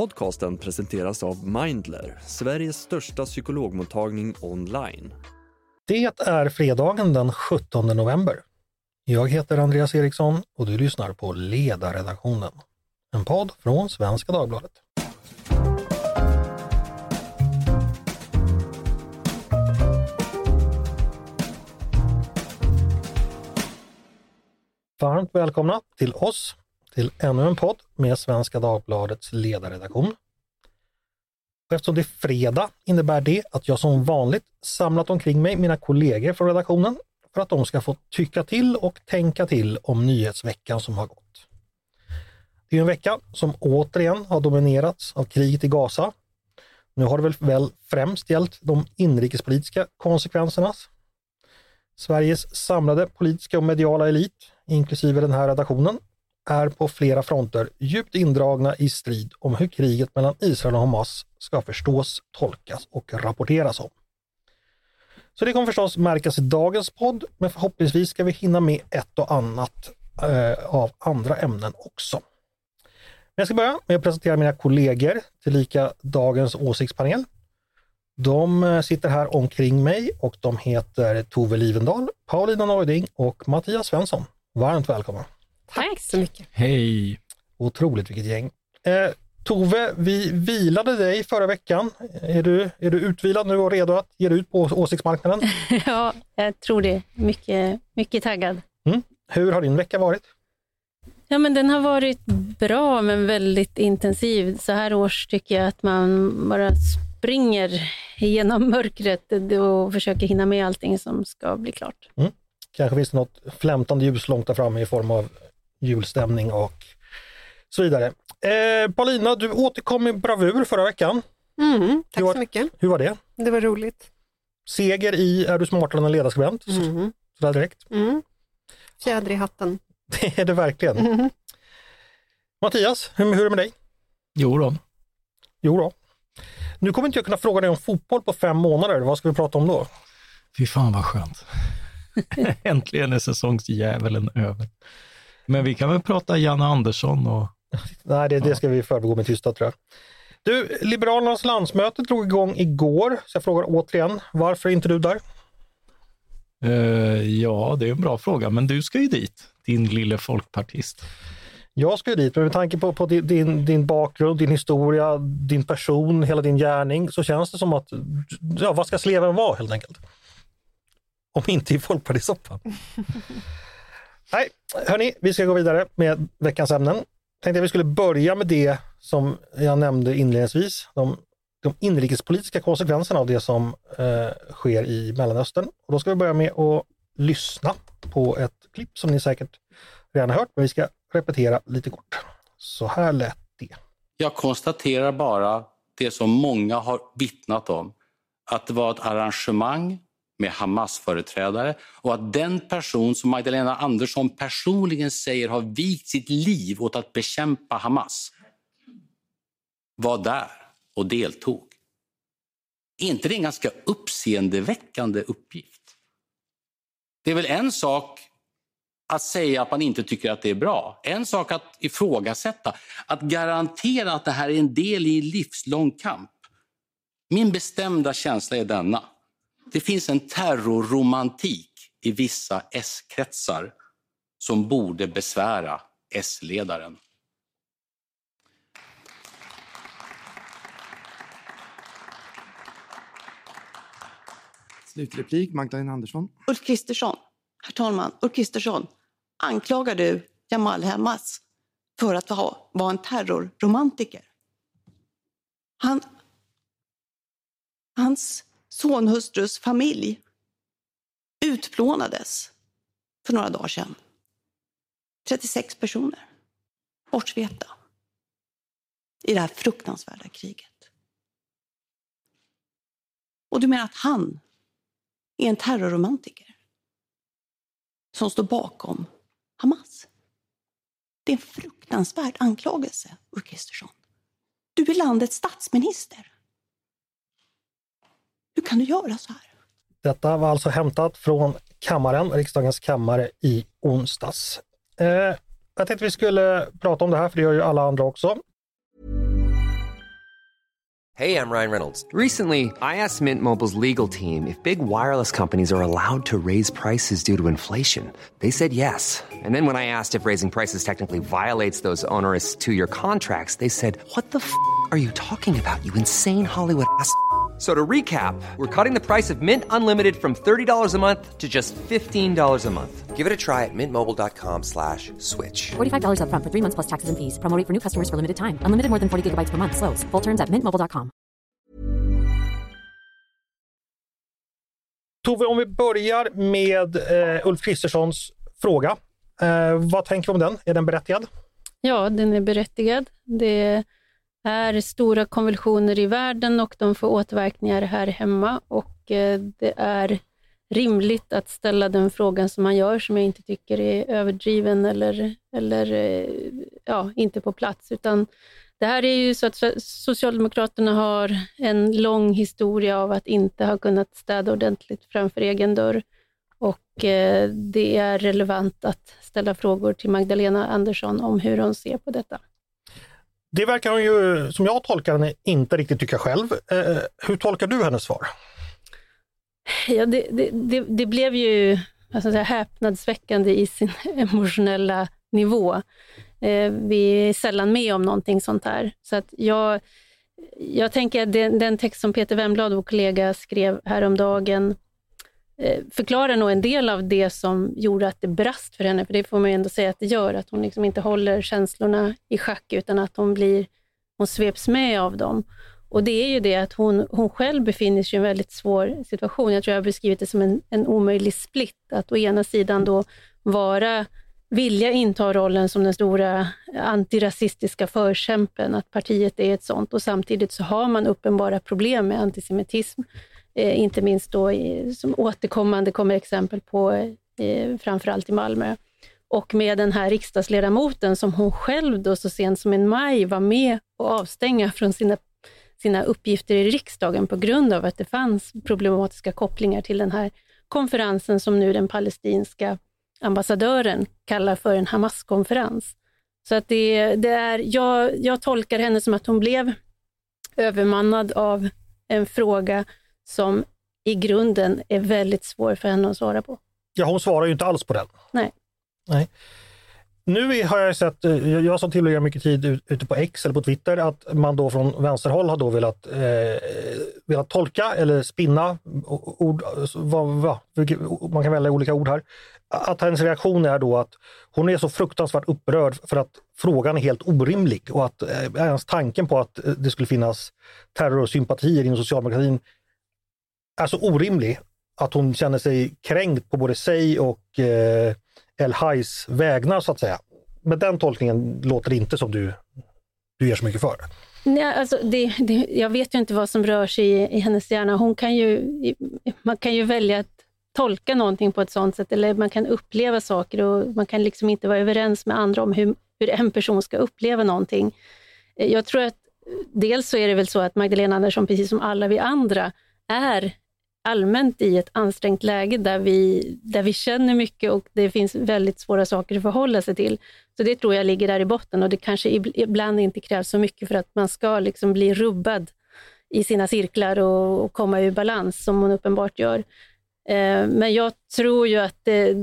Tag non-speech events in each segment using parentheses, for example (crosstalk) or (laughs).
Podcasten presenteras av Mindler, Sveriges största psykologmottagning online. Det är fredagen den 17 november. Jag heter Andreas Eriksson och du lyssnar på Ledarredaktionen, en podd från Svenska Dagbladet. Varmt välkomna till oss, till ännu en podd med Svenska Dagbladets ledarredaktion. Och eftersom det är fredag innebär det att jag som vanligt samlat omkring mig mina kollegor från redaktionen för att de ska få tycka till och tänka till om nyhetsveckan som har gått. Det är en vecka som återigen har dominerats av kriget i Gaza. Nu har det väl, väl främst gällt de inrikespolitiska konsekvenserna. Sveriges samlade politiska och mediala elit, inklusive den här redaktionen, är på flera fronter djupt indragna i strid om hur kriget mellan Israel och Hamas ska förstås, tolkas och rapporteras om. Så det kommer förstås märkas i dagens podd, men förhoppningsvis ska vi hinna med ett och annat eh, av andra ämnen också. Men jag ska börja med att presentera mina kollegor, tillika dagens åsiktspanel. De eh, sitter här omkring mig och de heter Tove Livendal, Paulina Neuding och Mattias Svensson. Varmt välkomna! Tack så mycket! Hej! Otroligt vilket gäng! Eh, Tove, vi vilade dig förra veckan. Är du, är du utvilad nu och redo att ge dig ut på åsiktsmarknaden? (laughs) ja, jag tror det. Mycket, mycket taggad. Mm. Hur har din vecka varit? Ja, men den har varit bra, men väldigt intensiv. Så här års tycker jag att man bara springer genom (laughs) mörkret och försöker hinna med allting som ska bli klart. Mm. Kanske finns det något flämtande ljus långt där framme i form av julstämning och så vidare. Eh, Paulina, du återkom i bravur förra veckan. Mm, tack var, så mycket. Hur var det? Det var roligt. Seger i Är du smartare än en ledarskribent? Mm. Sådär direkt. Mm. Fjäder i hatten. (laughs) Det är det verkligen. Mm. Mattias, hur, hur är det med dig? Jo då. Jo då. Nu kommer inte jag kunna fråga dig om fotboll på fem månader. Vad ska vi prata om då? Fy fan vad skönt. (laughs) Äntligen är säsongsdjävulen över. Men vi kan väl prata Janne Andersson och... Nej, det, det ska vi förbigå med tystnad tror jag. Du, Liberalernas landsmöte drog igång igår, så jag frågar återigen, varför är inte du där? Uh, ja, det är en bra fråga, men du ska ju dit, din lille folkpartist. Jag ska ju dit, men med tanke på, på din, din bakgrund, din historia, din person, hela din gärning, så känns det som att, ja, vad ska sleven vara helt enkelt? Om inte i folkpartisoppan. (laughs) Nej, hörni, vi ska gå vidare med veckans ämnen. Tänkte att vi skulle börja med det som jag nämnde inledningsvis, de, de inrikespolitiska konsekvenserna av det som eh, sker i Mellanöstern. Och då ska vi börja med att lyssna på ett klipp som ni säkert redan har hört, men vi ska repetera lite kort. Så här lät det. Jag konstaterar bara det som många har vittnat om, att det var ett arrangemang med Hamas-företrädare och att den person som Magdalena Andersson personligen säger har vikt sitt liv åt att bekämpa Hamas var där och deltog. Är inte det en ganska uppseendeväckande uppgift? Det är väl en sak att säga att man inte tycker att det är bra. En sak att ifrågasätta, att garantera att det här är en del i en livslång kamp. Min bestämda känsla är denna. Det finns en terrorromantik i vissa S-kretsar som borde besvära S-ledaren. Slutreplik, Magdalena Andersson. Ulf Kristersson, herr talman, Ulf Kristersson, anklagar du Jamal Hamas för att vara en terrorromantiker? Han, hans sonhustrus familj utplånades för några dagar sedan. 36 personer bortsvepta i det här fruktansvärda kriget. Och du menar att han är en terrorromantiker som står bakom Hamas? Det är en fruktansvärd anklagelse, Ulf Kristersson. Du är landets statsminister. Hur kan du göra så här? Detta var alltså hämtat från kammaren, riksdagens kammare i onsdags. Eh, jag tänkte vi skulle prata om det här, för det gör ju alla andra också. Hey, I'm Ryan Reynolds. Recently, I asked Mint Mobile's legal team if big wireless companies are allowed to raise prices due to inflation. They said yes. And then when I asked if raising prices technically violates those onerous two year contracts, they said, What the f are you talking about, you insane Hollywood ass? F- So to recap, we're cutting the price of Mint Unlimited from $30 a month to just $15 a month. Give it a try at mintmobile.com slash switch. $45 upfront for three months plus taxes and fees. Promo rate for new customers for limited time. Unlimited more than 40 gigabytes per month. Slows. Full terms at mintmobile.com. Tove, om vi börjar med eh, Ulf Kristerssons fråga. Eh, vad tänker vi om den? Är den berättigad? Ja, den är berättigad. Det är är stora konvulsioner i världen och de får återverkningar här hemma. Och eh, det är rimligt att ställa den frågan som man gör, som jag inte tycker är överdriven eller, eller eh, ja, inte på plats, utan det här är ju så att Socialdemokraterna har en lång historia av att inte ha kunnat städa ordentligt framför egen dörr. Och eh, det är relevant att ställa frågor till Magdalena Andersson om hur hon ser på detta. Det verkar hon ju, som jag tolkar henne, inte riktigt tycka själv. Eh, hur tolkar du hennes svar? Ja, det, det, det, det blev ju alltså, säga, häpnadsväckande i sin (laughs) emotionella nivå. Eh, vi är sällan med om någonting sånt här. Så att jag, jag tänker att den, den text som Peter Wemblad, vår kollega, skrev häromdagen Eh, förklarar nog en del av det som gjorde att det brast för henne, för det får man ju ändå säga att det gör, att hon liksom inte håller känslorna i schack, utan att hon, blir, hon sveps med av dem. Och det är ju det att hon, hon själv befinner sig i en väldigt svår situation. Jag tror jag har beskrivit det som en, en omöjlig split, att å ena sidan då vara vilja inta rollen som den stora antirasistiska förkämpen, att partiet är ett sånt och samtidigt så har man uppenbara problem med antisemitism, eh, Eh, inte minst då i, som återkommande kommer exempel på, eh, framförallt i Malmö. Och med den här riksdagsledamoten som hon själv då så sent som i maj var med och avstänga från sina, sina uppgifter i riksdagen på grund av att det fanns problematiska kopplingar till den här konferensen som nu den palestinska ambassadören kallar för en Hamas-konferens. Så att det, det är, jag, jag tolkar henne som att hon blev övermannad av en fråga som i grunden är väldigt svår för henne att svara på. Ja, hon svarar ju inte alls på den. Nej. Nej. Nu har jag sett, eh, jag som tillbringar mycket tid ute på X eller på Twitter, att man då från vänsterhåll har då velat, eh, velat tolka eller spinna ord, vad, vad, man kan välja olika ord här. Att hennes reaktion är då att hon är så fruktansvärt upprörd för att frågan är helt orimlig och att eh, ens tanken på att det skulle finnas terrorsympatier inom socialdemokratin är så orimlig att hon känner sig kränkt på både sig och eh, El Hais vägnar så att säga. Men den tolkningen låter inte som du, du ger så mycket för. Nej, alltså det, det, jag vet ju inte vad som rör sig i, i, hennes hjärna. Hon kan ju, man kan ju välja att tolka någonting på ett sånt sätt, eller man kan uppleva saker och man kan liksom inte vara överens med andra om hur, hur en person ska uppleva någonting. Jag tror att dels så är det väl så att Magdalena Andersson, precis som alla vi andra, är allmänt i ett ansträngt läge där vi, där vi känner mycket och det finns väldigt svåra saker att förhålla sig till. Så det tror jag ligger där i botten och det kanske ibland inte krävs så mycket för att man ska liksom bli rubbad i sina cirklar och, och komma ur balans, som hon uppenbart gör. Eh, men jag tror ju att det,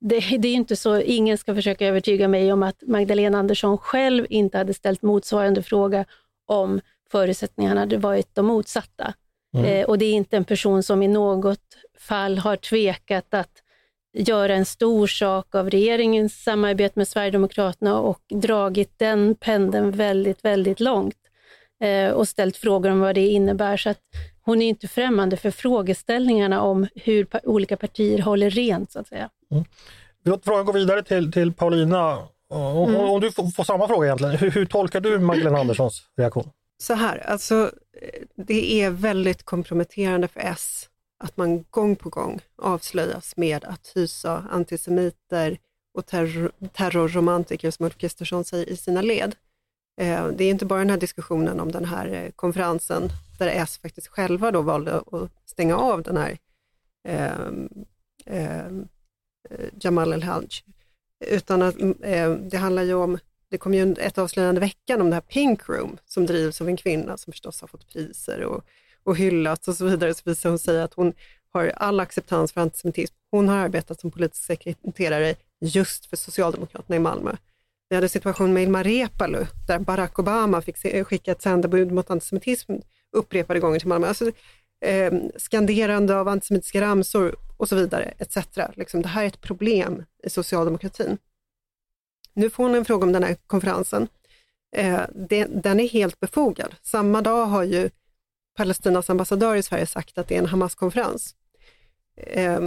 det, det, är inte så, ingen ska försöka övertyga mig om att Magdalena Andersson själv inte hade ställt motsvarande fråga om förutsättningarna hade varit de motsatta. Mm. Eh, och det är inte en person som i något fall har tvekat att göra en stor sak av regeringens samarbete med Sverigedemokraterna och dragit den pendeln väldigt, väldigt långt eh, och ställt frågor om vad det innebär. Så att hon är inte främmande för frågeställningarna om hur olika partier håller rent, så att säga. Mm. Låter frågan gå vidare till, till Paulina. Om, mm. om du får, får, samma fråga egentligen, hur, hur tolkar du Magdalena Anderssons reaktion? Så här, alltså eh, det är väldigt komprometterande för S att man gång på gång avslöjas med att hysa antisemiter och terror, terrorromantiker, som Ulf Kristersson säger, i sina led. Eh, det är inte bara den här diskussionen om den här eh, konferensen, där S faktiskt själva då valde att stänga av den här eh, eh, Jamal El-Haj, utan att mm, eh, det handlar ju om det kom ju ett avslöjande i veckan om det här Pink Room som drivs av en kvinna som förstås har fått priser och, och hyllats och så vidare. Så visar hon sig att hon har all acceptans för antisemitism. Hon har arbetat som politisk sekreterare just för Socialdemokraterna i Malmö. Vi hade situationen med Ilmar Reepalu där Barack Obama fick eh, skicka ett sändebud mot antisemitism upprepade gånger till Malmö. Alltså, eh, skanderande av antisemitiska ramsor och så vidare, etc. Liksom, det här är ett problem i socialdemokratin. Nu får hon en fråga om den här konferensen. Eh, det, den är helt befogad. Samma dag har ju Palestinas ambassadör i Sverige sagt att det är en Hamas-konferens. Eh,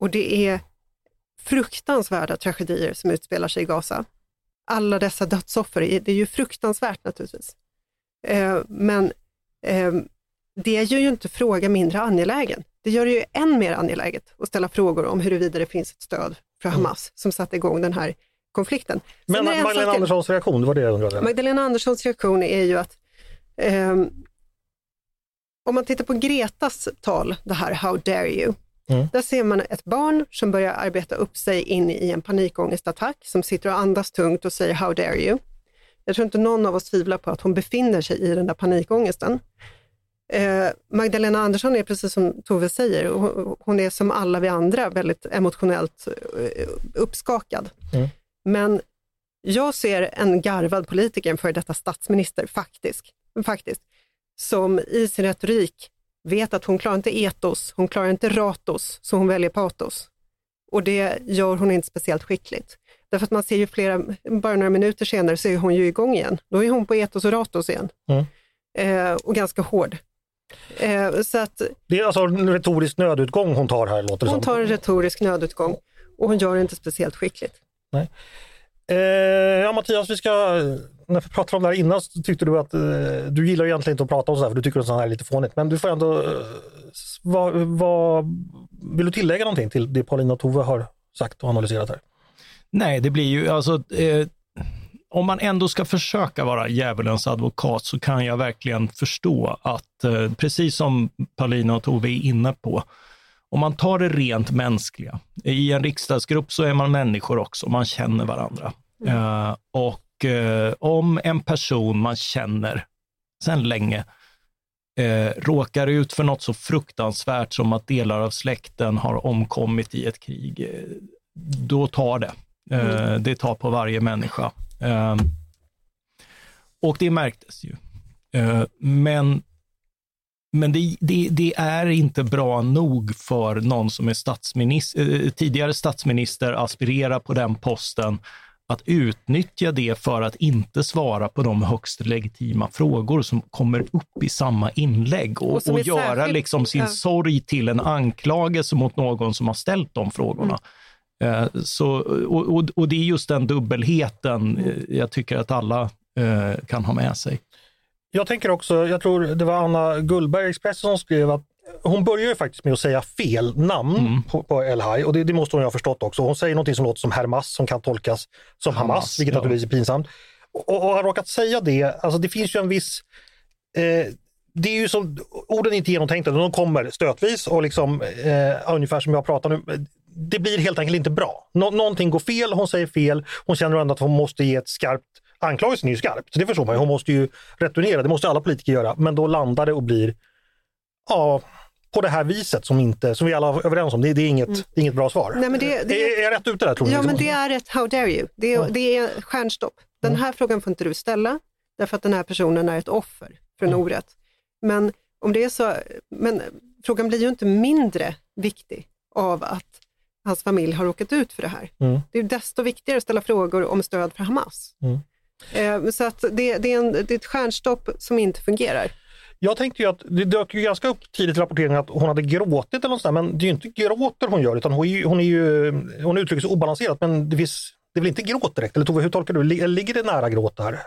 och det är fruktansvärda tragedier som utspelar sig i Gaza. Alla dessa dödsoffer, det är ju fruktansvärt naturligtvis. Eh, men eh, det gör ju inte frågan mindre angelägen. Det gör det ju än mer angeläget att ställa frågor om huruvida det finns ett stöd för mm. Hamas som satte igång den här konflikten. Men Magdalena Anderssons reaktion, det var det jag undrade. Magdalena Anderssons reaktion är ju att eh, om man tittar på Gretas tal, det här How dare you, mm. där ser man ett barn som börjar arbeta upp sig in i en panikångestattack, som sitter och andas tungt och säger How dare you. Jag tror inte någon av oss tvivlar på att hon befinner sig i den där panikångesten. Eh, Magdalena Andersson är precis som Tove säger, hon är som alla vi andra väldigt emotionellt eh, uppskakad. Mm. Men jag ser en garvad politiker, en före detta statsminister, faktiskt, faktiskt, som i sin retorik vet att hon klarar inte etos, hon klarar inte ratos, så hon väljer patos. Och det gör hon inte speciellt skickligt. Därför att man ser ju flera, bara några minuter senare så är hon ju igång igen. Då är hon på etos och ratos igen. Mm. Eh, och ganska hård. Eh, så att, det är alltså en retorisk nödutgång hon tar här låter det Hon tar en retorisk nödutgång och hon gör det inte speciellt skickligt. Nej. Eh, ja Mattias, vi ska, när vi pratade om det här innan så tyckte du att eh, du gillar egentligen inte att prata om sådär för du tycker att sånt här är lite fånigt. Men du får ändå, eh, va, va, vill du tillägga någonting till det Paulina och Tove har sagt och analyserat här? Nej, det blir ju alltså eh, om man ändå ska försöka vara djävulens advokat så kan jag verkligen förstå att, eh, precis som Paulina och Tove är inne på, om man tar det rent mänskliga, i en riksdagsgrupp så är man människor också, man känner varandra. Mm. Uh, och uh, om en person man känner sedan länge uh, råkar ut för något så fruktansvärt som att delar av släkten har omkommit i ett krig, då tar det. Mm. Det tar på varje människa. och det märktes ju. men men det, det, det, är inte bra nog för någon som är statsminister, eh, tidigare statsminister, aspirerar på den posten, att utnyttja det för att inte svara på de högst legitima frågor som kommer upp i samma inlägg och, och, och göra särskilt, liksom sin ja. sorg till en anklagelse mot någon som har ställt de frågorna. Mm. Eh, så, och, och, och, det är just den dubbelheten eh, jag tycker att alla kan ha med sig. Jag tänker också, jag tror det var Anna Gullberg Expressen som skrev att hon börjar ju faktiskt med att säga fel namn mm. på, på El Haj och det, det, måste hon ju ha förstått också. Hon säger något som låter som Hermas som kan tolkas som Hamas, Hamas vilket ja. naturligtvis är pinsamt. Och, och har råkat säga det, alltså det finns ju en viss eh, det är ju som, orden är inte genomtänkta, de kommer stötvis och liksom eh, ungefär som jag pratar nu. Det blir helt enkelt inte bra. Nå någonting går fel, hon säger fel, hon känner ändå att hon måste ge ett skarpt anklagelsen är ju skarp, så det förstår man ju. Hon måste ju returnera, det måste alla politiker göra. Men då landar det och blir, ja, på det här viset som, inte, som vi alla är överens om. Det, det är, inget, mm. det är inget bra svar. Nej, men det, det, är, jag rätt ute där? Tror ja, men det är ett how dare you. Det är, ja. det är stjärnstopp. Den mm. här mm. frågan får inte du ställa, därför att den här personen är ett offer för en mm. orätt. Men, om det är så, men frågan blir ju inte mindre viktig av att hans familj har råkat ut för det här. Mm. Det är desto viktigare att ställa frågor om stöd för Hamas. Mm. Eh, så att det, det, är en, det är ett stjärnstopp som inte fungerar. Jag tänkte ju att det dök ju ganska upp tidigt i rapporteringen att hon hade gråtit eller något sånt, men det är ju inte gråter hon gör utan hon, är, hon, är ju, hon uttrycker sig obalanserat men det, finns, det är väl inte gråt direkt? Eller Tove, hur tolkar du Ligger det nära gråt där?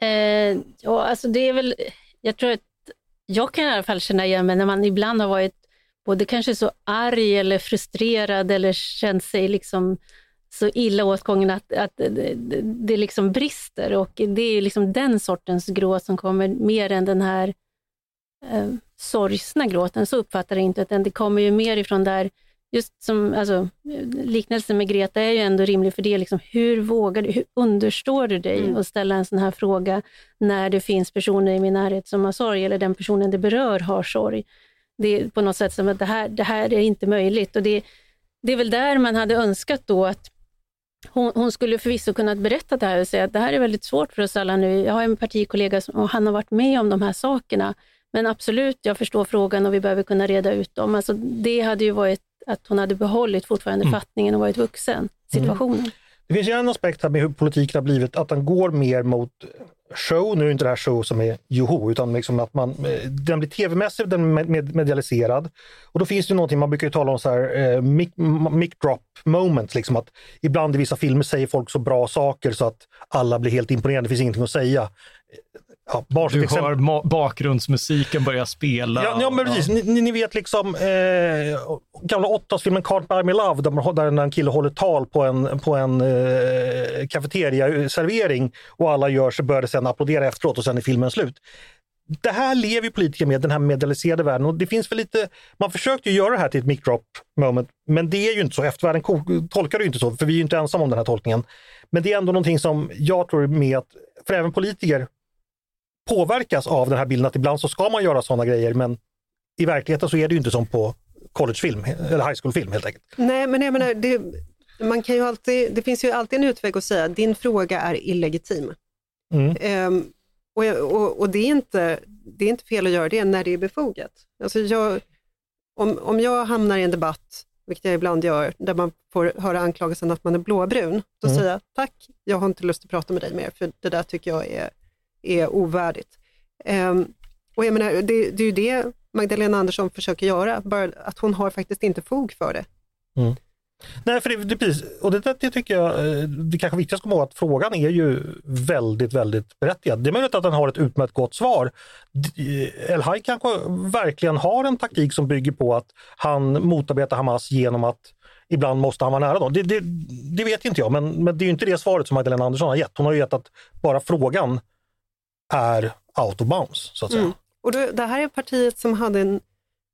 Eh, ja, alltså det är väl, jag tror att jag kan i alla fall känna igen mig när man ibland har varit både kanske så arg eller frustrerad eller känt sig liksom så illa åtgången att, att det, liksom brister och det är liksom den sortens gråt som kommer mer än den här eh, sorgsna gråten. Så uppfattar jag inte, utan det kommer ju mer ifrån där just som, alltså, liknelsen med Greta är ju ändå rimlig, för det är liksom, hur vågar du, hur understår du dig Mm. att ställa en sån här fråga när det finns personer i min närhet som har sorg, eller den personen det berör har sorg. Det är på något sätt som att det här, det här är inte möjligt. Och det, det är väl där man hade önskat då att hon, hon skulle förvisso kunnat berätta det här och säga att det här är väldigt svårt för oss alla nu. Jag har en partikollega som, och han har varit med om de här sakerna. Men absolut, jag förstår frågan och vi behöver kunna reda ut dem. Alltså, det hade ju varit att hon hade behållit fortfarande Mm. fattningen och varit vuxen situationen. Det finns ju en aspekt här med hur politiken har blivit, att den går mer mot show. Nu är inte det här show som är joho, utan liksom att man, eh, den blir tv-mässig, den blir med- medialiserad. Och då finns det någonting, man brukar ju tala om så här eh, mic, mic drop moments, liksom att ibland i vissa filmer säger folk så bra saker så att alla blir helt imponerade, det finns ingenting att säga. Ja, Du exempel- hör bakgrundsmusiken börja spela. Ja, ja men precis. Ni, ni- ni vet liksom eh, gamla 80-talsfilmen Can't Buy Me Love där, där en kille håller tal på en, på en eh, kafeteria-servering och alla gör så börjar det sen applådera efteråt och sen är filmen slut. Det här lever politiker med, den här medialiserade världen och det finns väl lite, man försökte ju göra det här till ett mic drop moment, men det är ju inte så. Eftervärlden tolkar det ju inte så, för vi är ju inte ensamma om den här tolkningen. Men det är ändå någonting som jag tror med att, för även politiker påverkas av den här bilden att ibland så ska man göra sådana grejer men i verkligheten så är det ju inte som på collegefilm eller high school-film helt enkelt. Nej, men jag menar, det, man kan ju alltid, det finns ju alltid en utväg att säga att din fråga är illegitim. Mm. Ehm, och, och, och det, är inte, det är inte fel att göra det när det är befogat. Alltså jag, om, om jag hamnar i en debatt, vilket jag ibland gör, där man får höra anklagelsen att man är blåbrun, då Mm. säger jag tack, jag har inte lust att prata med dig mer, för det där tycker jag är, är ovärdigt. Ehm, och jag menar, det, det är ju det Magdalena Andersson försöker göra, bara att hon har faktiskt inte fog för det. Mm. Nej, för det, det, precis, och det, det tycker jag, eh, det kanske viktigaste att komma ihåg att frågan är ju väldigt, väldigt berättigad. Det är möjligt att den har ett utmärkt gott svar. Eh, El Haj kanske verkligen har en taktik som bygger på att han motarbetar Hamas genom att ibland måste han vara nära dem. Det, det, det vet inte jag, men, men det är ju inte det svaret som Magdalena Andersson har gett. Hon har ju gett att bara frågan är out of bounds, så att säga. Mm. Och då, det här är partiet som hade en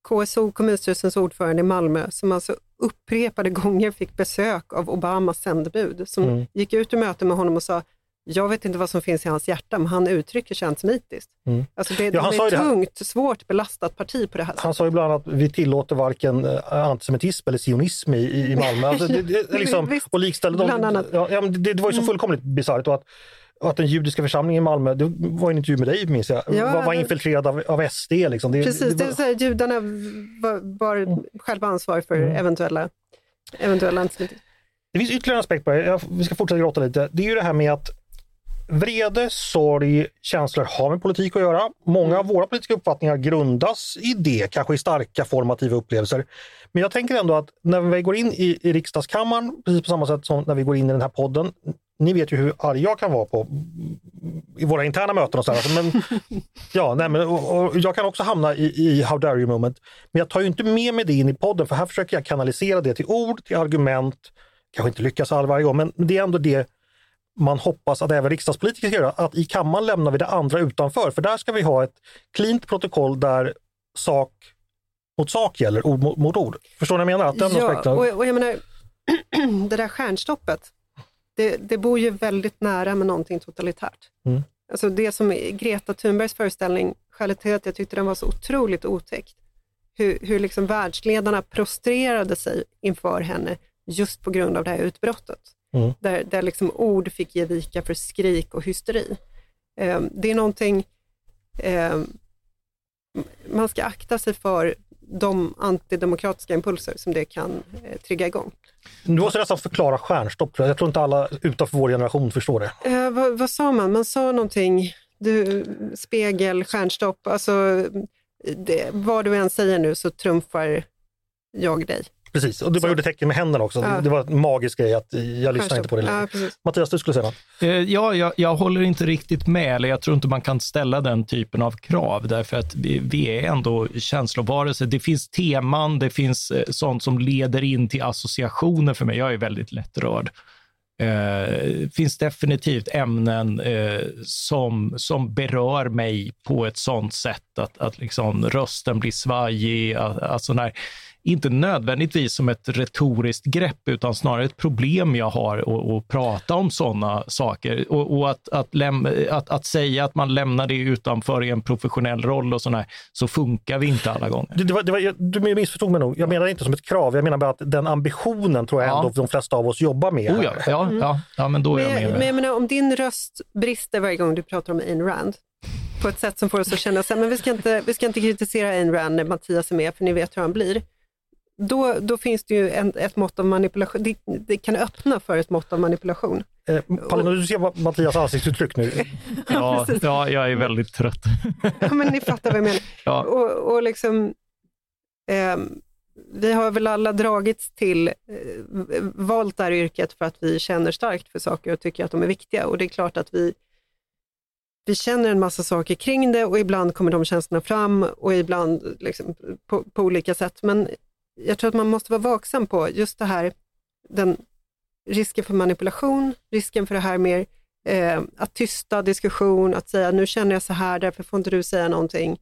KSO, kommunstyrelsens ordförande i Malmö, som alltså upprepade gånger fick besök av Obamas sändebud, som Mm. gick ut ur möte med honom och sa, jag vet inte vad som finns i hans hjärta, men han uttrycker sig antisemitiskt. Mm. Alltså det, Ja, han de är här- tungt, svårt belastat parti på det här sättet. Han sa ju bland annat att vi tillåter varken eh, antisemitism eller sionism i, i Malmö. Alltså det, det, liksom, (laughs) och likställde dem. Ja, ja, det, det var ju så Mm. fullkomligt bisarrt. Att, och att den judiska församlingen i Malmö, det var en intervju med dig minns jag, Ja, var, var det- infiltrerad av, av SD. Liksom. Det, Precis, det det var- vill säga judarna var, var själva ansvar för Mm. eventuella, eventuella antisemitism. Det finns ytterligare en aspekt på det. Jag, vi ska fortsätta gråta lite. Det är ju det här med att vrede, sorg, känslor har med politik att göra. Många av våra politiska uppfattningar grundas i det, kanske i starka formativa upplevelser. Men jag tänker ändå att när vi går in i, i riksdagskammaren, precis på samma sätt som när vi går in i den här podden, ni vet ju hur arg jag kan vara på i våra interna möten och sådär. Alltså, Men, (laughs) ja, nej, men, och, och jag kan också hamna i, i how dare you moment. Men jag tar ju inte med mig det in i podden för här försöker jag kanalisera det till ord, till argument. Kanske inte lyckas all varje gång, men det är ändå det man hoppas att även riksdagspolitiker ska göra. Att i kammaren lämnar vi det andra utanför. För där ska vi ha ett cleant protokoll där sak mot sak gäller, ord mot, mot ord. Förstår ni vad jag menar? Att den Ja, aspekten... och, och jag menar, (clears throat) det där stjärnstoppet, det, det bor ju väldigt nära med någonting totalitärt. Mm. Alltså det som Greta Thunbergs föreställning, skälet till att jag tyckte den var så otroligt otäckt, hur, hur liksom världsledarna prostrerade sig inför henne just på grund av det här utbrottet. Mm. Där, där liksom ord fick ge vika för skrik och hysteri. Eh, det är någonting, eh, man ska akta sig för de antidemokratiska impulser som det kan eh, trigga igång. Du måste nästan förklara stjärnstopp. Jag tror inte alla utanför vår generation förstår det. Eh, vad, vad sa man? Man sa någonting, du, spegel, stjärnstopp, alltså det, vad du än säger nu så trumfar jag dig. Precis, och du bara gjorde tecken med händerna också. Ja. Det var en magisk grej att jag lyssnar inte på det längre. Ja. Mattias, du skulle säga något? Eh, Ja, jag, jag håller inte riktigt med, eller jag tror inte man kan ställa den typen av krav, därför att vi, vi är ändå känslovarelser. Det finns teman, det finns eh, sånt som leder in till associationer för mig. Jag är väldigt lättrörd. Eh, Det finns definitivt ämnen eh, som, som berör mig på ett sånt sätt att, att liksom rösten blir svajig. Alltså när, inte nödvändigtvis som ett retoriskt grepp, utan snarare ett problem jag har att prata om sådana saker. Och, och att, att, läm- att, att, säga att man lämnar det utanför i en professionell roll och sådär, så funkar vi inte alla gånger. Det, det var, det var, du missförstod mig nog. Jag menar inte som ett krav, jag menar bara att den ambitionen tror jag Ja. ändå de flesta av oss jobbar med. Oh ja, ja, ja, ja, men då är jag Men, med. jag- men jag menar, om din röst brister varje gång du pratar om Ayn Rand, på ett sätt som får oss att känna så här, men vi ska inte, vi ska inte kritisera Ayn Rand när Mattias är med, för ni vet hur han blir. Då, då finns det ju en, ett mått av manipulation, det, det kan öppna för ett mått av manipulation. Eh, Paulina, du ser vad Mattias ansiktsuttryck nu. (laughs) Ja, ja, jag är väldigt trött. Ja, men ni fattar vad jag menar. (laughs) Ja. Och, och liksom, ehm, vi har väl alla dragits till, eh, valt det här yrket för att vi känner starkt för saker och tycker att de är viktiga. Och det är klart att vi, vi känner en massa saker kring det och ibland kommer de känslorna fram och ibland liksom, på, på olika sätt. Men jag tror att man måste vara vaksam på just det här, den risken för manipulation, risken för det här med eh, att tysta diskussion, att säga nu känner jag så här, därför får inte du säga någonting.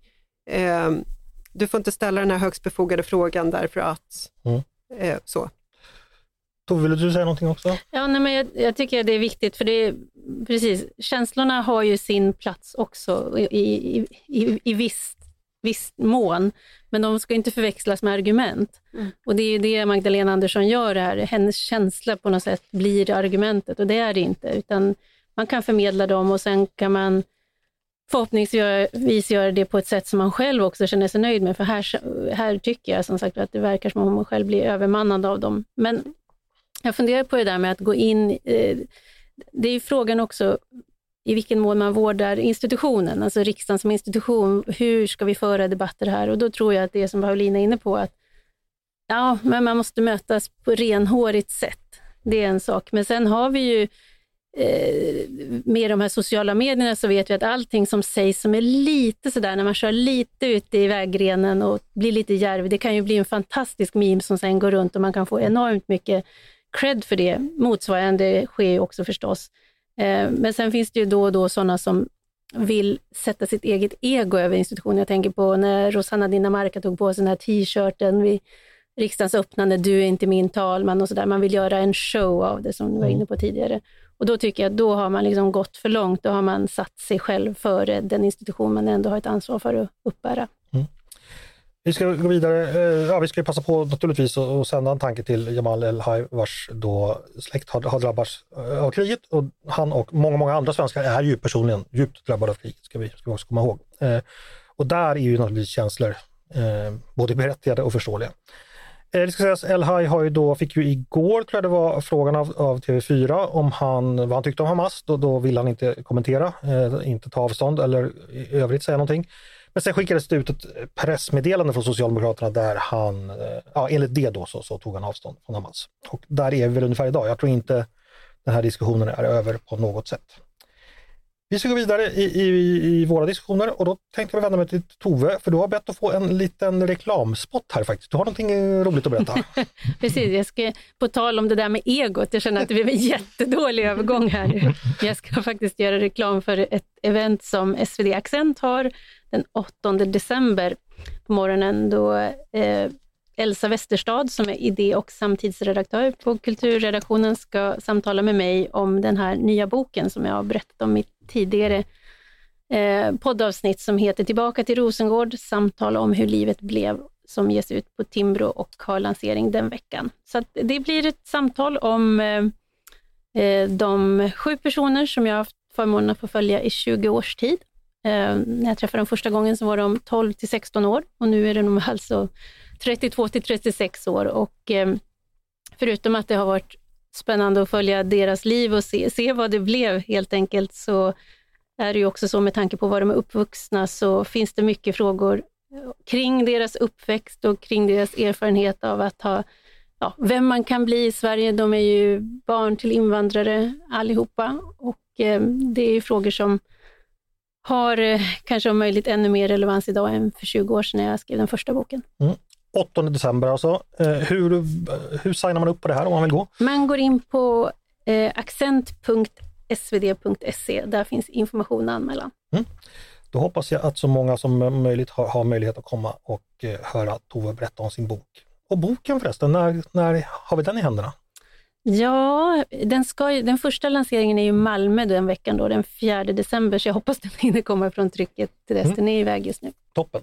Eh, du får inte ställa den här högst befogade frågan därför att Mm. eh, så. Tove, ville du säga någonting också? Ja, nej, men jag, jag tycker att det är viktigt, för det är, precis, känslorna har ju sin plats också i, i, i, i viss, viss mån, men de ska inte förväxlas med argument. Och det är det Magdalena Andersson gör här, hennes känsla på något sätt blir argumentet och det är det inte, utan man kan förmedla dem och sen kan man förhoppningsvis göra det på ett sätt som man själv också känner sig nöjd med, för här, här tycker jag som sagt att det verkar som om man själv blir övermannad av dem. Men jag funderar på det där med att gå in, eh, det är ju frågan också i vilken mån man vårdar institutionen, alltså riksdagen som institution. Hur ska vi föra debatter här? Och då tror jag att det som Paulina är inne på, att ja, men man måste mötas på renhårigt sätt. Det är en sak. Men sen har vi ju eh, med de här sociala medierna så vet vi att allting som sägs som är lite sådär, när man kör lite ute i vägrenen och blir lite djärv, det kan ju bli en fantastisk meme som sen går runt och man kan få enormt mycket cred för det. Motsvarande sker ju också förstås. Eh, Men sen finns det ju då och då sådana som vill sätta sitt eget ego över institutionen. Jag tänker på när Rosanna Dinamarca tog på sig den här t-shirten vid riksdagens öppnande, du är inte min talman och sådär. Man vill göra en show av det som du var inne på tidigare. Och då tycker jag att då har man liksom gått för långt. Då har man satt sig själv före den institution man ändå har ett ansvar för att uppbära. Vi ska gå vidare. Eh, ja, vi ska ju passa på naturligtvis att sända en tanke till Jamal El-Haj vars då släkt har, har drabbats eh, av kriget. Och han och många, många andra svenskar är ju personligen djupt drabbade av kriget, ska vi, ska vi också komma ihåg. Eh, Och där är ju naturligtvis känslor eh, både berättigade och förståeliga. Eh, Det ska sägas, El-Haj har ju då, fick ju igår, tror jag det var, frågan av, av TV4 om han, vad han tyckte om Hamas. Då, då vill han inte kommentera, eh, inte ta avstånd eller i övrigt säga någonting. Men sen skickades det ut ett pressmeddelande från Socialdemokraterna där han, eh, ja enligt det då så, så tog han avstånd från Hamas. Och där är vi väl ungefär idag. Jag tror inte den här diskussionen är över på något sätt. Vi ska gå vidare i, i, i våra diskussioner och då tänkte jag vända mig till Tove, för du har bett att få en liten reklamspot här faktiskt. Du har någonting roligt att berätta. (laughs) Precis, jag ska, på tal om det där med egot, jag känner att det blev en jättedålig övergång här. Jag ska faktiskt göra reklam för ett event som SvD Accent har den 8 december på morgonen då eh, Elsa Westerstad som är idé och samtidsredaktör på kulturredaktionen ska samtala med mig om den här nya boken som jag har berättat om i tidigare eh, poddavsnitt som heter Tillbaka till Rosengård, samtal om hur livet blev som ges ut på Timbro och har lansering den veckan. Så att det blir ett samtal om eh, eh, de sju personer som jag har haft förmånen att få följa i 20 års tid. Eh, när jag träffade dem första gången så var de 12 till 16 år och nu är de alltså 32 till 36 år. Och, eh, förutom att det har varit spännande att följa deras liv och se, se vad det blev helt enkelt, så är det ju också så med tanke på var de är uppvuxna, så finns det mycket frågor eh, kring deras uppväxt och kring deras erfarenhet av att ha, ja, vem man kan bli i Sverige. De är ju barn till invandrare allihopa och eh, det är ju frågor som har eh, kanske om möjligt ännu mer relevans idag än för 20 år sedan när jag skrev den första boken. Mm. 8 december alltså. Eh, hur, hur signar man upp på det här om man vill gå? Man går in på eh, accent.svd.se. Där finns information och anmälan. Då hoppas jag att så många som möjligt har, har möjlighet att komma och eh, höra Tove berätta om sin bok. Och boken förresten, när, när har vi den i händerna? Ja, den, ska, den första lanseringen är i Malmö den veckan, då, den 4 december, så jag hoppas den hinner komma från trycket till dess. Den är iväg just nu. Toppen.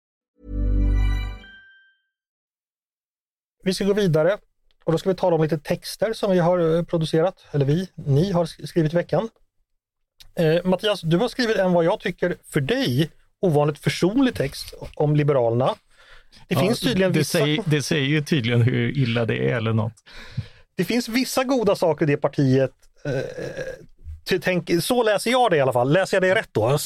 Vi ska gå vidare och då ska vi tala om lite texter som vi har eh, producerat, eller vi, ni har sk- skrivit i veckan. Eh, Mattias, du har skrivit en vad jag tycker för dig ovanligt försonlig text om Liberalerna. Det finns tydligen det, vissa... säger, det säger ju tydligen hur illa det är eller något. Det finns vissa goda saker i det partiet. Eh, tänk, så läser jag det i alla fall. Läser jag det rätt då?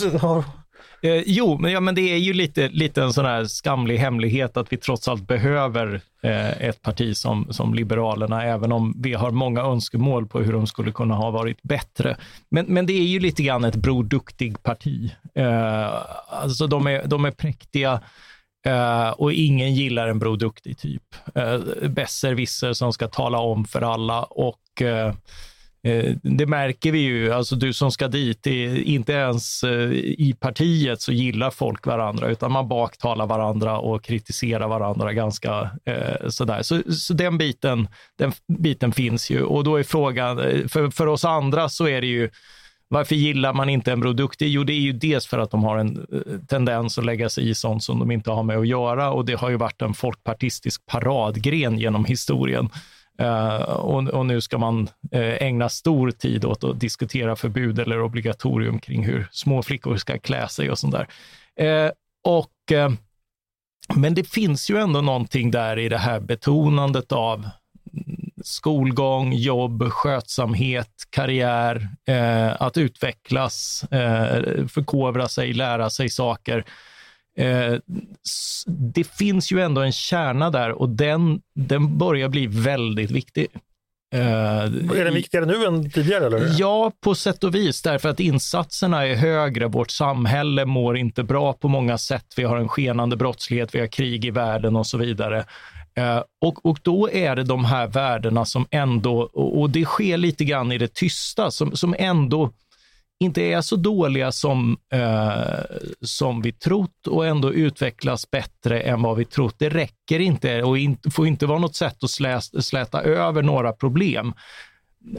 Eh, jo, men, ja, men det är ju lite, lite en sån här skamlig hemlighet att vi trots allt behöver eh, ett parti som, som Liberalerna, även om vi har många önskemål på hur de skulle kunna ha varit bättre. Men, men det är ju lite grann ett Bror Duktig-parti. Eh, alltså de är, de är präktiga eh, och ingen gillar en Bror Duktig-typ. Eh, besserwisser som ska tala om för alla och Eh, Eh, det märker vi ju, alltså du som ska dit, det är inte ens eh, i partiet så gillar folk varandra, utan man baktalar varandra och kritiserar varandra ganska eh, sådär. Så, så den, biten, den biten finns ju och då är frågan, eh, för, för oss andra så är det ju, varför gillar man inte en produkt? Jo, det är ju dels för att de har en tendens att lägga sig i sånt som de inte har med att göra och det har ju varit en folkpartistisk paradgren genom historien. Eh, och, och nu ska man eh, ägna stor tid åt att diskutera förbud eller obligatorium kring hur små flickor ska klä sig och sånt där. Eh, och, eh, men det finns ju ändå någonting där i det här betonandet av skolgång, jobb, skötsamhet, karriär, eh, att utvecklas, eh, förkovra sig, lära sig saker. Eh, det finns ju ändå en kärna där och den, den börjar bli väldigt viktig. Eh, är den viktigare nu än tidigare? Eller? Ja, på sätt och vis, därför att insatserna är högre. Vårt samhälle mår inte bra på många sätt. Vi har en skenande brottslighet, vi har krig i världen och så vidare. Eh, och, och då är det de här värdena som ändå, och, och det sker lite grann i det tysta, som, som ändå inte är så dåliga som, eh, som vi trott och ändå utvecklas bättre än vad vi trott. Det räcker inte och in, får inte vara något sätt att slä, släta över några problem.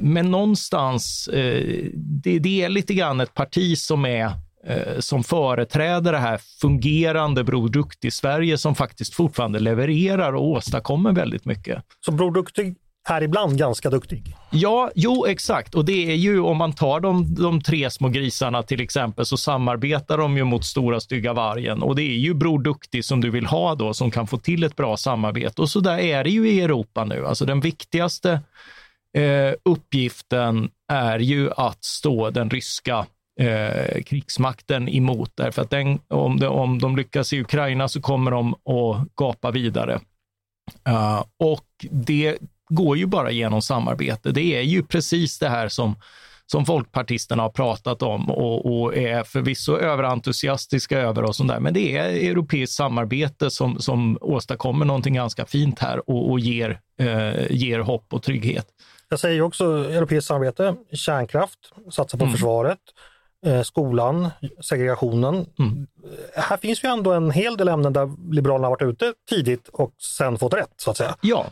Men någonstans, eh, det, det är lite grann ett parti som är eh, som företräder det här fungerande Bror Duktig-Sverige som faktiskt fortfarande levererar och åstadkommer väldigt mycket. Så Bror Duktig är ibland ganska duktig. Ja, jo exakt. Och det är ju om man tar de, de tre små grisarna till exempel så samarbetar de ju mot stora stygga vargen och det är ju Bror Duktig som du vill ha då som kan få till ett bra samarbete. Och så där är det ju i Europa nu. Alltså den viktigaste eh, uppgiften är ju att stå den ryska eh, krigsmakten emot. Därför att den, om, de, om de lyckas i Ukraina så kommer de att gapa vidare. Uh, och det går ju bara genom samarbete. Det är ju precis det här som, som folkpartisterna har pratat om och, och är förvisso överentusiastiska över och sånt där. Men det är europeiskt samarbete som, som åstadkommer någonting ganska fint här och, och ger, eh, ger hopp och trygghet. Jag säger också europeiskt samarbete, kärnkraft, satsa på Mm. försvaret, eh, skolan, segregationen. Mm. Här finns ju ändå en hel del ämnen där Liberalerna varit ute tidigt och sen fått rätt så att säga. Ja,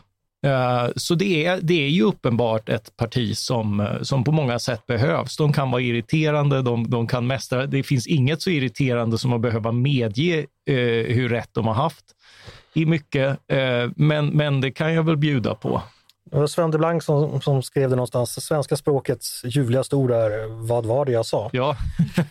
så det är, det är ju uppenbart ett parti som, eh, som på många sätt behövs. De kan vara irriterande, de, de kan mästra. Det finns inget så irriterande som att behöva medge eh, hur rätt de har haft i mycket, eh, men, men det kan jag väl bjuda på. Det var Sven de Blanc som, som skrev det någonstans. Svenska språkets ljuvligaste ord är Vad var det jag sa? Ja,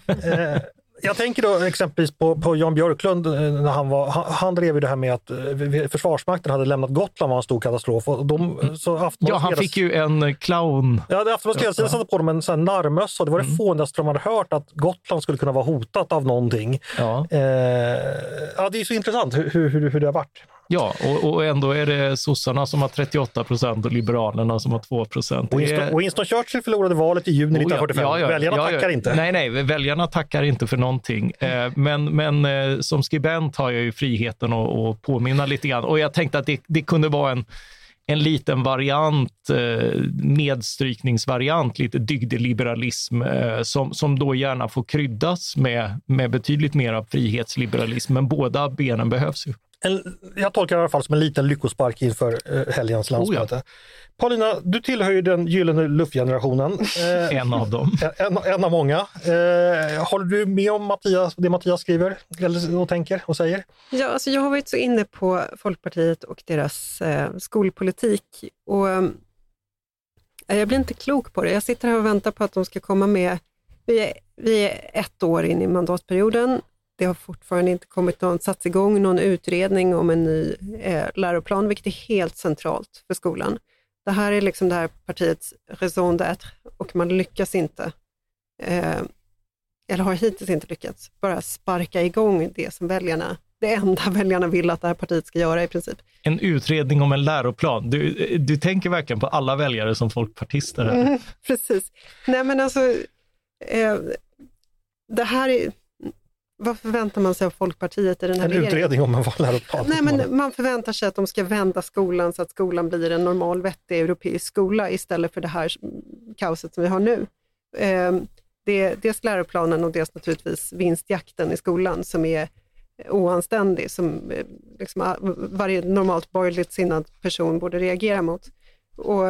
Eh, Jag tänker då exempelvis på, på Jan Björklund, eh, när han, var, han, han drev ju det här med att eh, Försvarsmakten hade lämnat Gotland var en stor katastrof. Och de, så Mm. Ja, han fick ju en clown. Ja, det Aftonbladets ledarsida satte på dem en sån narrmössa det var det fånigaste de hade hört att Gotland skulle kunna vara hotat av någonting. Ja. Eh, ja, det är så intressant hur, hur, hur det har varit. Ja, och, och ändå är det sossarna som har 38 procent och liberalerna som har 2 procent. Winston, Winston Churchill förlorade valet i juni 1945. Väljarna tackar inte. Nej, nej, väljarna tackar inte för någonting. Eh, men men eh, som skribent har jag ju friheten att, att påminna lite grann. Och jag tänkte att det, det kunde vara en, en liten variant, eh, medstrykningsvariant, lite dygdeliberalism som, som då gärna får kryddas med, med betydligt mer av frihetsliberalism. Men båda benen behövs ju. En, jag tolkar det i alla fall som en liten lyckospark inför eh, helgens landsmöte. Oh Paulina, du tillhör ju den gyllene luftgenerationen. Eh, En av dem. (laughs) en, en av många. Eh, håller du med om Mattias, det Mattias skriver eller, och tänker och säger? Ja, alltså jag har varit så inne på Folkpartiet och deras eh, skolpolitik och eh, jag blir inte klok på det. Jag sitter här och väntar på att de ska komma med. Vi är, vi är ett år in i mandatperioden. Det har fortfarande inte kommit någon, satts igång någon utredning om en ny eh, läroplan, vilket är helt centralt för skolan. Det här är liksom det här partiets raison d'être och man lyckas inte, eh, eller har hittills inte lyckats, bara sparka igång det som väljarna, det enda (laughs) väljarna vill att det här partiet ska göra i princip. En utredning om en läroplan. Du, du tänker verkligen på alla väljare som folkpartister. Här. Mm, (laughs) precis. Nej men alltså, eh, det här är, vad förväntar man sig av Folkpartiet i den här En regeringen? utredning om en läroplan. Nej, men man förväntar sig att de ska vända skolan så att skolan blir en normal, vettig europeisk skola istället för det här kaoset som vi har nu. Eh, det är dels läroplanen och dels naturligtvis vinstjakten i skolan som är oanständig, som eh, liksom varje normalt borgerligt sinnad person borde reagera mot. Och,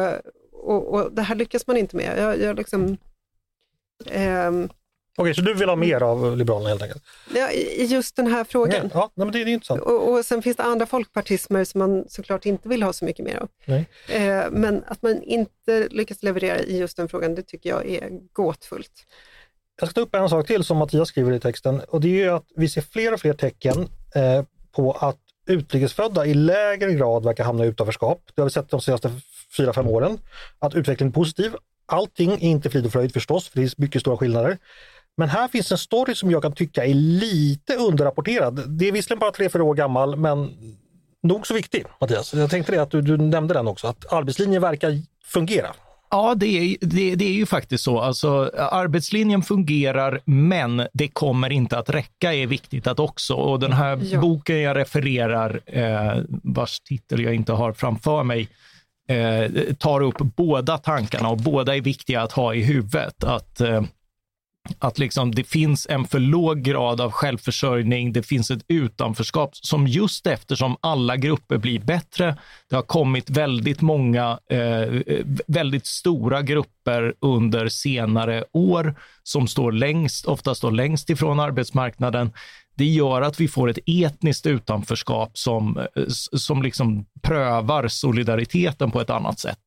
och, och det här lyckas man inte med. Jag, jag liksom, ehm, Okej, så du vill ha mer av Liberalerna helt enkelt? ja, I just den här frågan. Ja, nej, men det, det är intressant. Och, och sen finns det andra folkpartismer som man såklart inte vill ha så mycket mer av. Nej. Eh, men att man inte lyckas leverera i just den frågan, det tycker jag är gåtfullt. Jag ska ta upp en sak till som Mattias skriver i texten och det är att vi ser fler och fler tecken eh, på att utrikesfödda i lägre grad verkar hamna i utanförskap. Det har vi sett de senaste fyra fem åren. Att utvecklingen är positiv. Allting är inte frid och fröjd förstås, för det är mycket stora skillnader. Men här finns en story som jag kan tycka är lite underrapporterad. Det är visserligen bara tre, fyra år gammal, men nog så viktig, Mattias. Jag tänkte det att du, du nämnde den också, att arbetslinjen verkar fungera. Ja, det är, det, det är ju faktiskt så. Alltså, arbetslinjen fungerar, men det kommer inte att räcka är viktigt att också. Och den här Ja. boken jag refererar, eh, vars titel jag inte har framför mig, eh, tar upp båda tankarna och båda är viktiga att ha i huvudet. Att, eh, att liksom det finns en för låg grad av självförsörjning, det finns ett utanförskap som just eftersom alla grupper blir bättre, det har kommit väldigt många, eh, väldigt stora grupper under senare år som står längst, ofta står längst ifrån arbetsmarknaden. Det gör att vi får ett etniskt utanförskap som, eh, som liksom prövar solidariteten på ett annat sätt.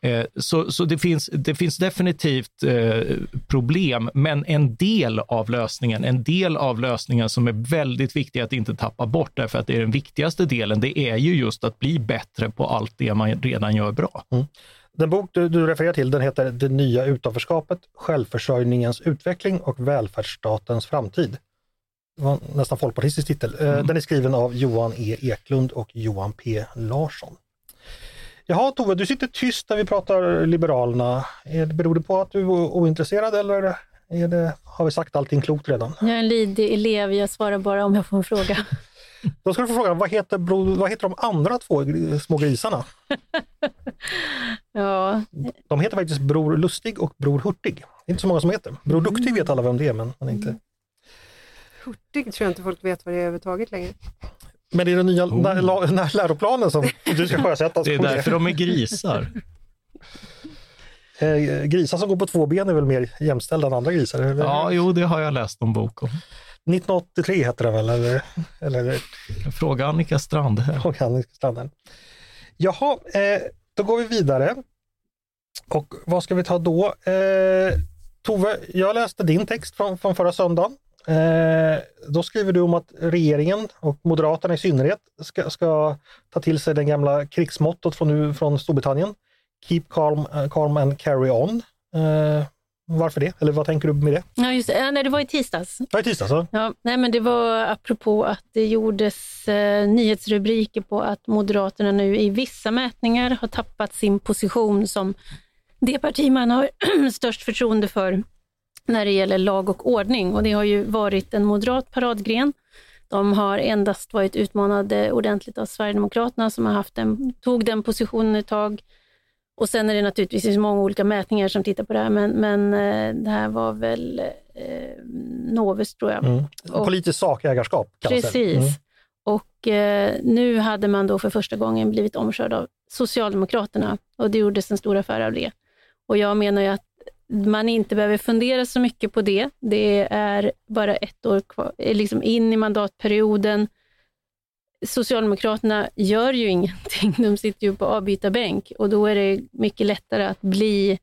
Eh, Så, så det, finns, det finns definitivt eh, problem, men en del av lösningen, en del av lösningen som är väldigt viktig att inte tappa bort, därför att det är den viktigaste delen, det är ju just att bli bättre på allt det man redan gör bra. Den bok du, du refererar till den heter Det nya utanförskapet, självförsörjningens utveckling och välfärdsstatens framtid. Var nästan folkpartistisk titel. Eh, Den är skriven av Johan E Eklund och Johan P Larsson. Jaha Tove, du sitter tyst när vi pratar Liberalerna. Är det, beror det på att du är ointresserad eller är det, har vi sagt allting klokt redan? Jag är en lydig elev, jag svarar bara om jag får en fråga. (laughs) Då ska du få frågan, vad heter, vad heter de andra två små grisarna? (laughs) Ja, De heter faktiskt Bror Lustig och Bror Hurtig. Det är inte så många som heter. Bror Duktig vet alla vem det är, men, men inte. Hurtig tror jag inte folk vet vad det är överhuvudtaget längre. Men det är den nya när, la, när läroplanen som du ska sjösätta. Det är därför de är grisar. Eh, grisar som går på två ben är väl mer jämställda än andra grisar? Eller? Ja, jo, det har jag läst en bok om. 1983 heter den väl? Eller, eller Fråga Annika Strandhäll. organisk standard. Jaha, eh, då går vi vidare. Och vad ska vi ta då? Eh, Tove, jag läste din text från, från förra söndagen. Eh, då skriver du om att regeringen och Moderaterna i synnerhet ska, ska ta till sig den gamla krigsmottot från, från Storbritannien. Keep calm, uh, calm and carry on. Eh, varför det? Eller vad tänker du med det? Ja, just det. Ja, nej, det var i tisdags. Ja, i tisdags. Ja. Ja, nej, men det var apropå att det gjordes eh, nyhetsrubriker på att Moderaterna nu i vissa mätningar har tappat sin position som det parti man har (clears throat) störst förtroende för när det gäller lag och ordning. Och det har ju varit en moderat paradgren. De har endast varit utmanade ordentligt av Sverigedemokraterna som har haft den, tog den positionen ett tag. Och sen är det naturligtvis det många olika mätningar som tittar på det här, men, men eh, det här var väl eh, Novus tror jag. Mm. Och- Politiskt sakägarskap. Precis. Mm. Och eh, nu hade man då för första gången blivit omkörd av Socialdemokraterna och det gjordes en stor affär av det. Och jag menar ju att man inte behöver fundera så mycket på det. Det är bara ett år kvar, eh, liksom in i mandatperioden. Socialdemokraterna gör ju (laughs) ingenting, de sitter ju på avbytarbänk och då är det mycket lättare att bli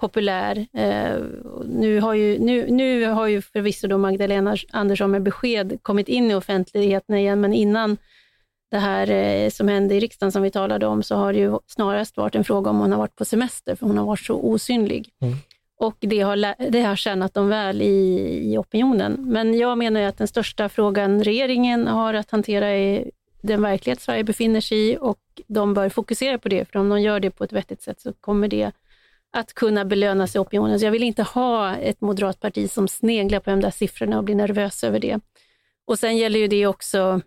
populär. Eh, nu, har ju, nu, nu har ju förvisso då Magdalena Andersson med besked kommit in i offentligheten igen, men innan det här eh, som hände i riksdagen som vi talade om, så har det ju snarast varit en fråga om hon har varit på semester, för hon har varit så osynlig. Mm. Och det har, det har tjänat dem väl i, i opinionen. Men jag menar att den största frågan regeringen har att hantera är den verklighet Sverige befinner sig i och de bör fokusera på det, för om de gör det på ett vettigt sätt så kommer det att kunna belönas i opinionen. Så jag vill inte ha ett moderat parti som sneglar på de där siffrorna och blir nervös över det. Och sen gäller ju det också,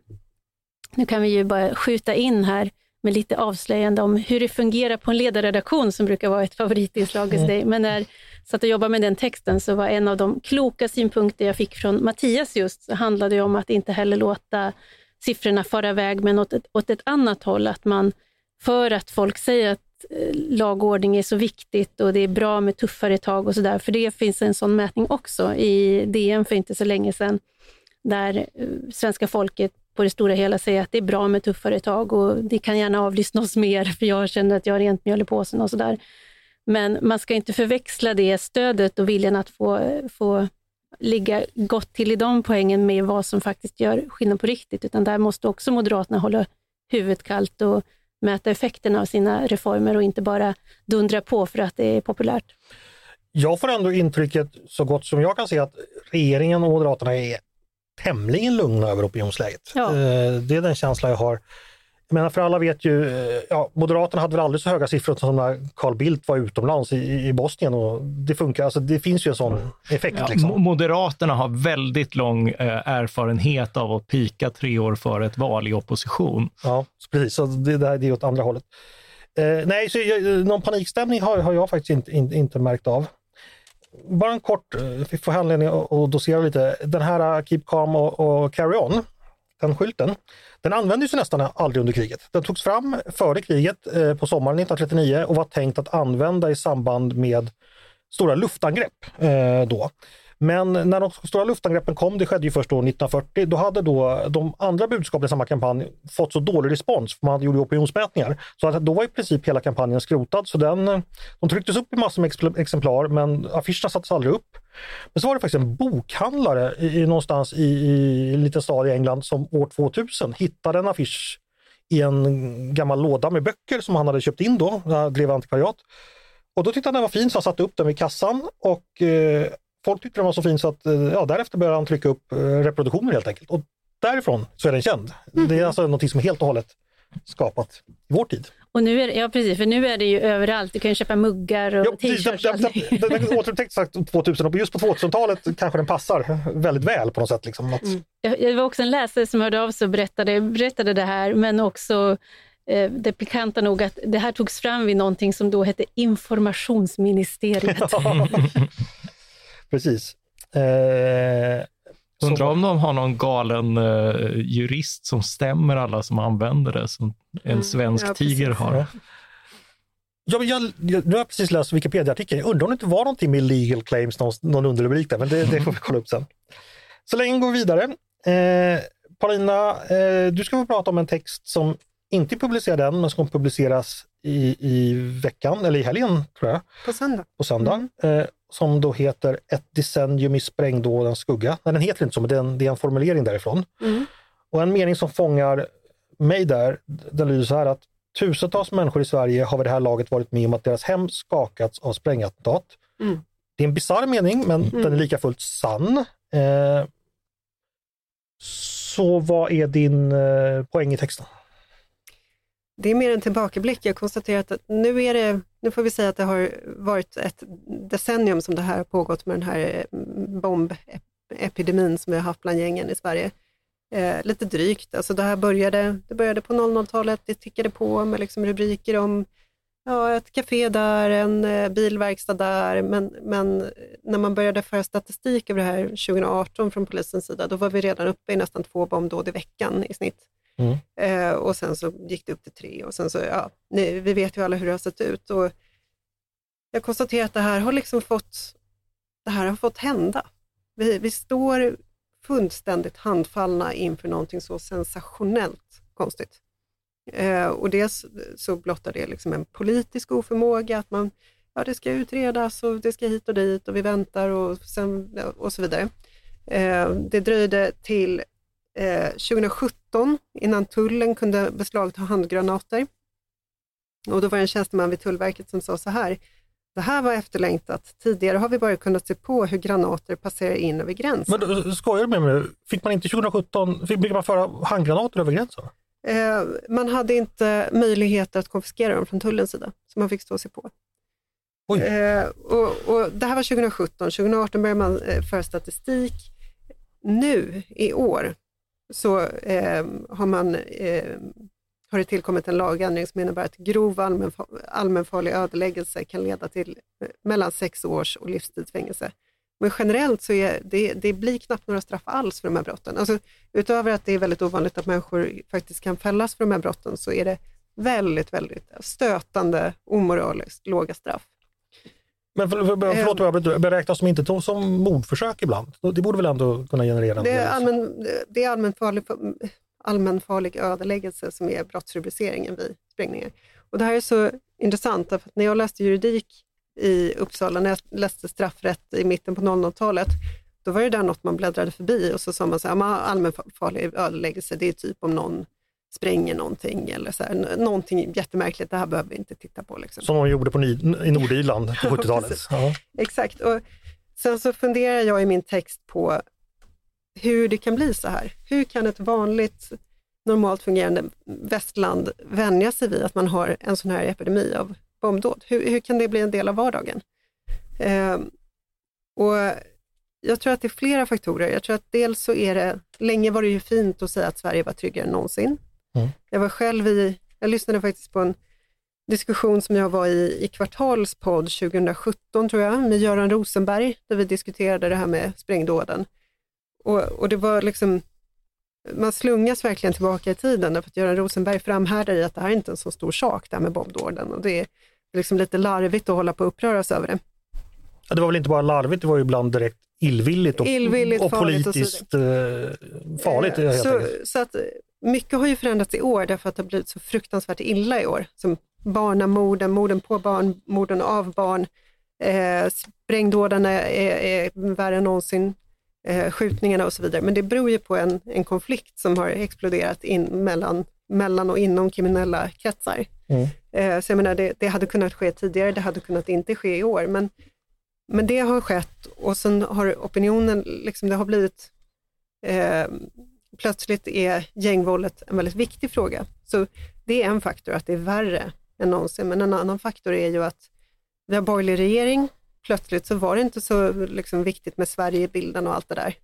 nu kan vi ju bara skjuta in här med lite avslöjande om hur det fungerar på en ledarredaktion som brukar vara ett favoritinslag hos dig. Men när satt och jobbade med den texten så var en av de kloka synpunkter jag fick från Mattias just, så handlade det om att inte heller låta siffrorna fara iväg men åt ett, åt ett annat håll. Att man, för att folk säger att eh, lagordning är så viktigt och det är bra med tuffare tag och sådär, för det finns en sån mätning också i DN för inte så länge sedan, där eh, svenska folket på det stora hela säger att det är bra med tuffare tag och det kan gärna avlyssnas (laughs) mer för jag känner att jag har rent mjöl i påsen och sådär. Men man ska inte förväxla det stödet och viljan att få, få ligga gott till i de poängen med vad som faktiskt gör skillnad på riktigt, utan där måste också Moderaterna hålla huvudet kallt och mäta effekterna av sina reformer och inte bara dundra på för att det är populärt. Jag får ändå intrycket, så gott som jag kan se, att regeringen och Moderaterna är tämligen lugna över opinionsläget. Ja. Eh, Det är den känsla jag har. Menar, för alla vet ju, eh, ja, Moderaterna hade väl aldrig så höga siffror som när Carl Bildt var utomlands i, i Bosnien och det funkar, alltså det finns ju en sån effekt. Ja, liksom. Mo- Moderaterna har väldigt lång eh, erfarenhet av att pika tre år före ett val i opposition. Ja, precis. Så det, där, det är åt andra hållet. Eh, nej, så jag, någon panikstämning har, har jag faktiskt inte, inte, inte märkt av. Bara en kort, eh, vi får anledning att dosera lite. Den här eh, Keep Calm och, och Carry On, den skylten, den användes ju nästan aldrig under kriget. Den togs fram före kriget eh, på sommaren 1939 och var tänkt att använda i samband med stora luftangrepp eh, då. Men när de stora luftangreppen kom, det skedde ju först då 1940, då hade då de andra budskapen i samma kampanj fått så dålig respons, för man hade gjort opinionsmätningar, så att då var i princip hela kampanjen skrotad. Så den, de trycktes upp i massor med exemplar, men affischerna sattes aldrig upp. Men så var det faktiskt en bokhandlare i, i, någonstans i, i en liten stad i England som år 2000 hittade en affisch i en gammal låda med böcker som han hade köpt in då, när han drev antikvariat. Och då tyckte han den var fin så han satte upp den vid kassan och eh, folk tyckte den var så fin så att eh, ja, därefter började han trycka upp eh, reproduktioner helt enkelt. Och därifrån så är den känd. Det är alltså något som är helt och hållet skapat i vår tid. Och nu är det, ja precis, för nu är det ju överallt. Du kan köpa muggar och Ja, t-shirts. den, och den, allting. den, den är återupptäckt sagt 2000 och just på 2000-talet kanske den passar väldigt väl på något sätt. Liksom, att, Jag- Det var också en läsare som hörde av sig och berättade, berättade det här, men också eh, det pikanta nog att det här togs fram vid någonting som då hette informationsministeriet. (laughs) (laughs) Precis. Eh, Undrar om de har någon galen eh, jurist som stämmer alla som använder det, som en svensk ja, tiger har. Ja. Ja, men jag, jag, nu har jag precis läst Wikipedia-artikeln. Jag undrar om det inte var någonting med legal claims, någon, någon underrubrik där, men det, det får vi kolla upp sen. Så länge går vi vidare. Eh, Paulina, eh, du ska få prata om en text som inte är publicerad än, men som kommer publiceras i, i veckan, eller i helgen tror jag, På söndag. på söndag. Mm. Eh, som då heter Ett decennium i sprängdådens skugga. Nej, den heter inte så, men det är en, det är en formulering därifrån. Mm. Och en mening som fångar mig där, den lyder så här att tusentals människor i Sverige har vid det här laget varit med om att deras hem skakats av sprängattentat. Mm. Det är en bisarr mening, men Mm. den är lika fullt sann. Eh, så vad är din eh, poäng i texten? Det är mer en tillbakablick. Jag konstaterar att nu är det, nu får vi säga att det har varit ett decennium som det här har pågått med den här eh, bombepidemin som vi har haft bland gängen i Sverige. Eh, lite drygt, alltså det här började, det började på 00-talet, det tickade på med liksom rubriker om ja, ett café där, en eh, bilverkstad där, men, men eh, när man började föra statistik över det här 2018 från polisens sida, då var vi redan uppe i nästan två bombdåd i veckan i snitt. Mm. Eh, och sen så gick det upp till tre och sen så, ja, ni, vi vet ju alla hur det har sett ut. Och jag konstaterar att det här har liksom fått, det här har fått hända. Vi, vi står fullständigt handfallna inför någonting så sensationellt konstigt. Eh, och dels så blottar det liksom en politisk oförmåga, att man, ja det ska utredas och det ska hit och dit och vi väntar och, sen, och så vidare. Eh, det dröjde till eh, 2017 innan tullen kunde beslagta handgranater. Och då var det en tjänsteman vid Tullverket som sa så här, det här var efterlängtat. Tidigare har vi bara kunnat se på hur granater passerar in över gränsen. Men skojar du med mig? Fick man inte 2017, fick, man föra handgranater över gränsen? Eh, man hade inte möjlighet att konfiskera dem från tullens sida, så man fick stå och se på. Eh, och, och det här var 2017, 2018 började man eh, föra statistik. Nu i år så eh, har, man, eh, har det tillkommit en lagändring som innebär att grov allmänfa- allmänfarlig ödeläggelse kan leda till eh, mellan sex års och livstidsfängelse. Men generellt så är det, det blir knappt några straff alls för de här brotten. Alltså, utöver att det är väldigt ovanligt att människor faktiskt kan fällas för de här brotten så är det väldigt, väldigt stötande, omoraliskt låga straff. Men för, för, Eh. förlåt, jag avbryter. beräknas de inte som mordförsök ibland? Det borde väl ändå kunna generera en Det är, allmän, det är allmänfarlig, allmänfarlig ödeläggelse som är brottsrubriceringen vid sprängningar. Och det här är så intressant, att när jag läste juridik i Uppsala, när jag läste straffrätt i mitten på 00-talet, då var det där något man bläddrade förbi och så sa man så här, "Ja, allmänfarlig ödeläggelse, det är typ om någon spränger någonting eller så här, någonting jättemärkligt, det här behöver vi inte titta på. Liksom. Som de gjorde på, i Nordirland på (laughs) Ja, 70-talet. precis. Ja. Exakt. Och sen så funderar jag i min text på hur det kan bli så här. Hur kan ett vanligt normalt fungerande västland vänja sig vid att man har en sån här epidemi av bombdåd? Hur, hur kan det bli en del av vardagen? Ehm, och jag tror att det är flera faktorer. Jag tror att dels så är det, länge var det ju fint att säga att Sverige var tryggare än någonsin. Mm. Jag var själv i, jag lyssnade faktiskt på en diskussion som jag var i i Kvartals podd 2017 tror jag, med Göran Rosenberg, där vi diskuterade det här med sprängdåden. Och, och det var liksom, man slungas verkligen tillbaka i tiden, därför att Göran Rosenberg framhärdar i att det här är inte en så stor sak, det här med bombdåden. Och det är liksom lite larvigt att hålla på och uppröras över det. Ja, Det var väl inte bara larvigt, det var ju ibland direkt illvilligt och, Illvilligt, och farligt och så politiskt eh, farligt helt så, så att mycket har ju förändrats i år därför att det har blivit så fruktansvärt illa i år. Som barnamorden, morden på barn, morden av barn, eh, sprängdådarna är, är värre än någonsin, eh, skjutningarna och så vidare. Men det beror ju på en, en konflikt som har exploderat in mellan, mellan och inom kriminella kretsar. Mm. Eh, så jag menar, det, det hade kunnat ske tidigare, det hade kunnat inte ske i år. Men, men det har skett och sen har opinionen, liksom, det har blivit eh, plötsligt är gängvåldet en väldigt viktig fråga. Så det är en faktor, att det är värre än någonsin. Men en annan faktor är ju att vi har borgerlig regering. Plötsligt så var det inte så liksom, viktigt med Sverige i bilden och allt det där.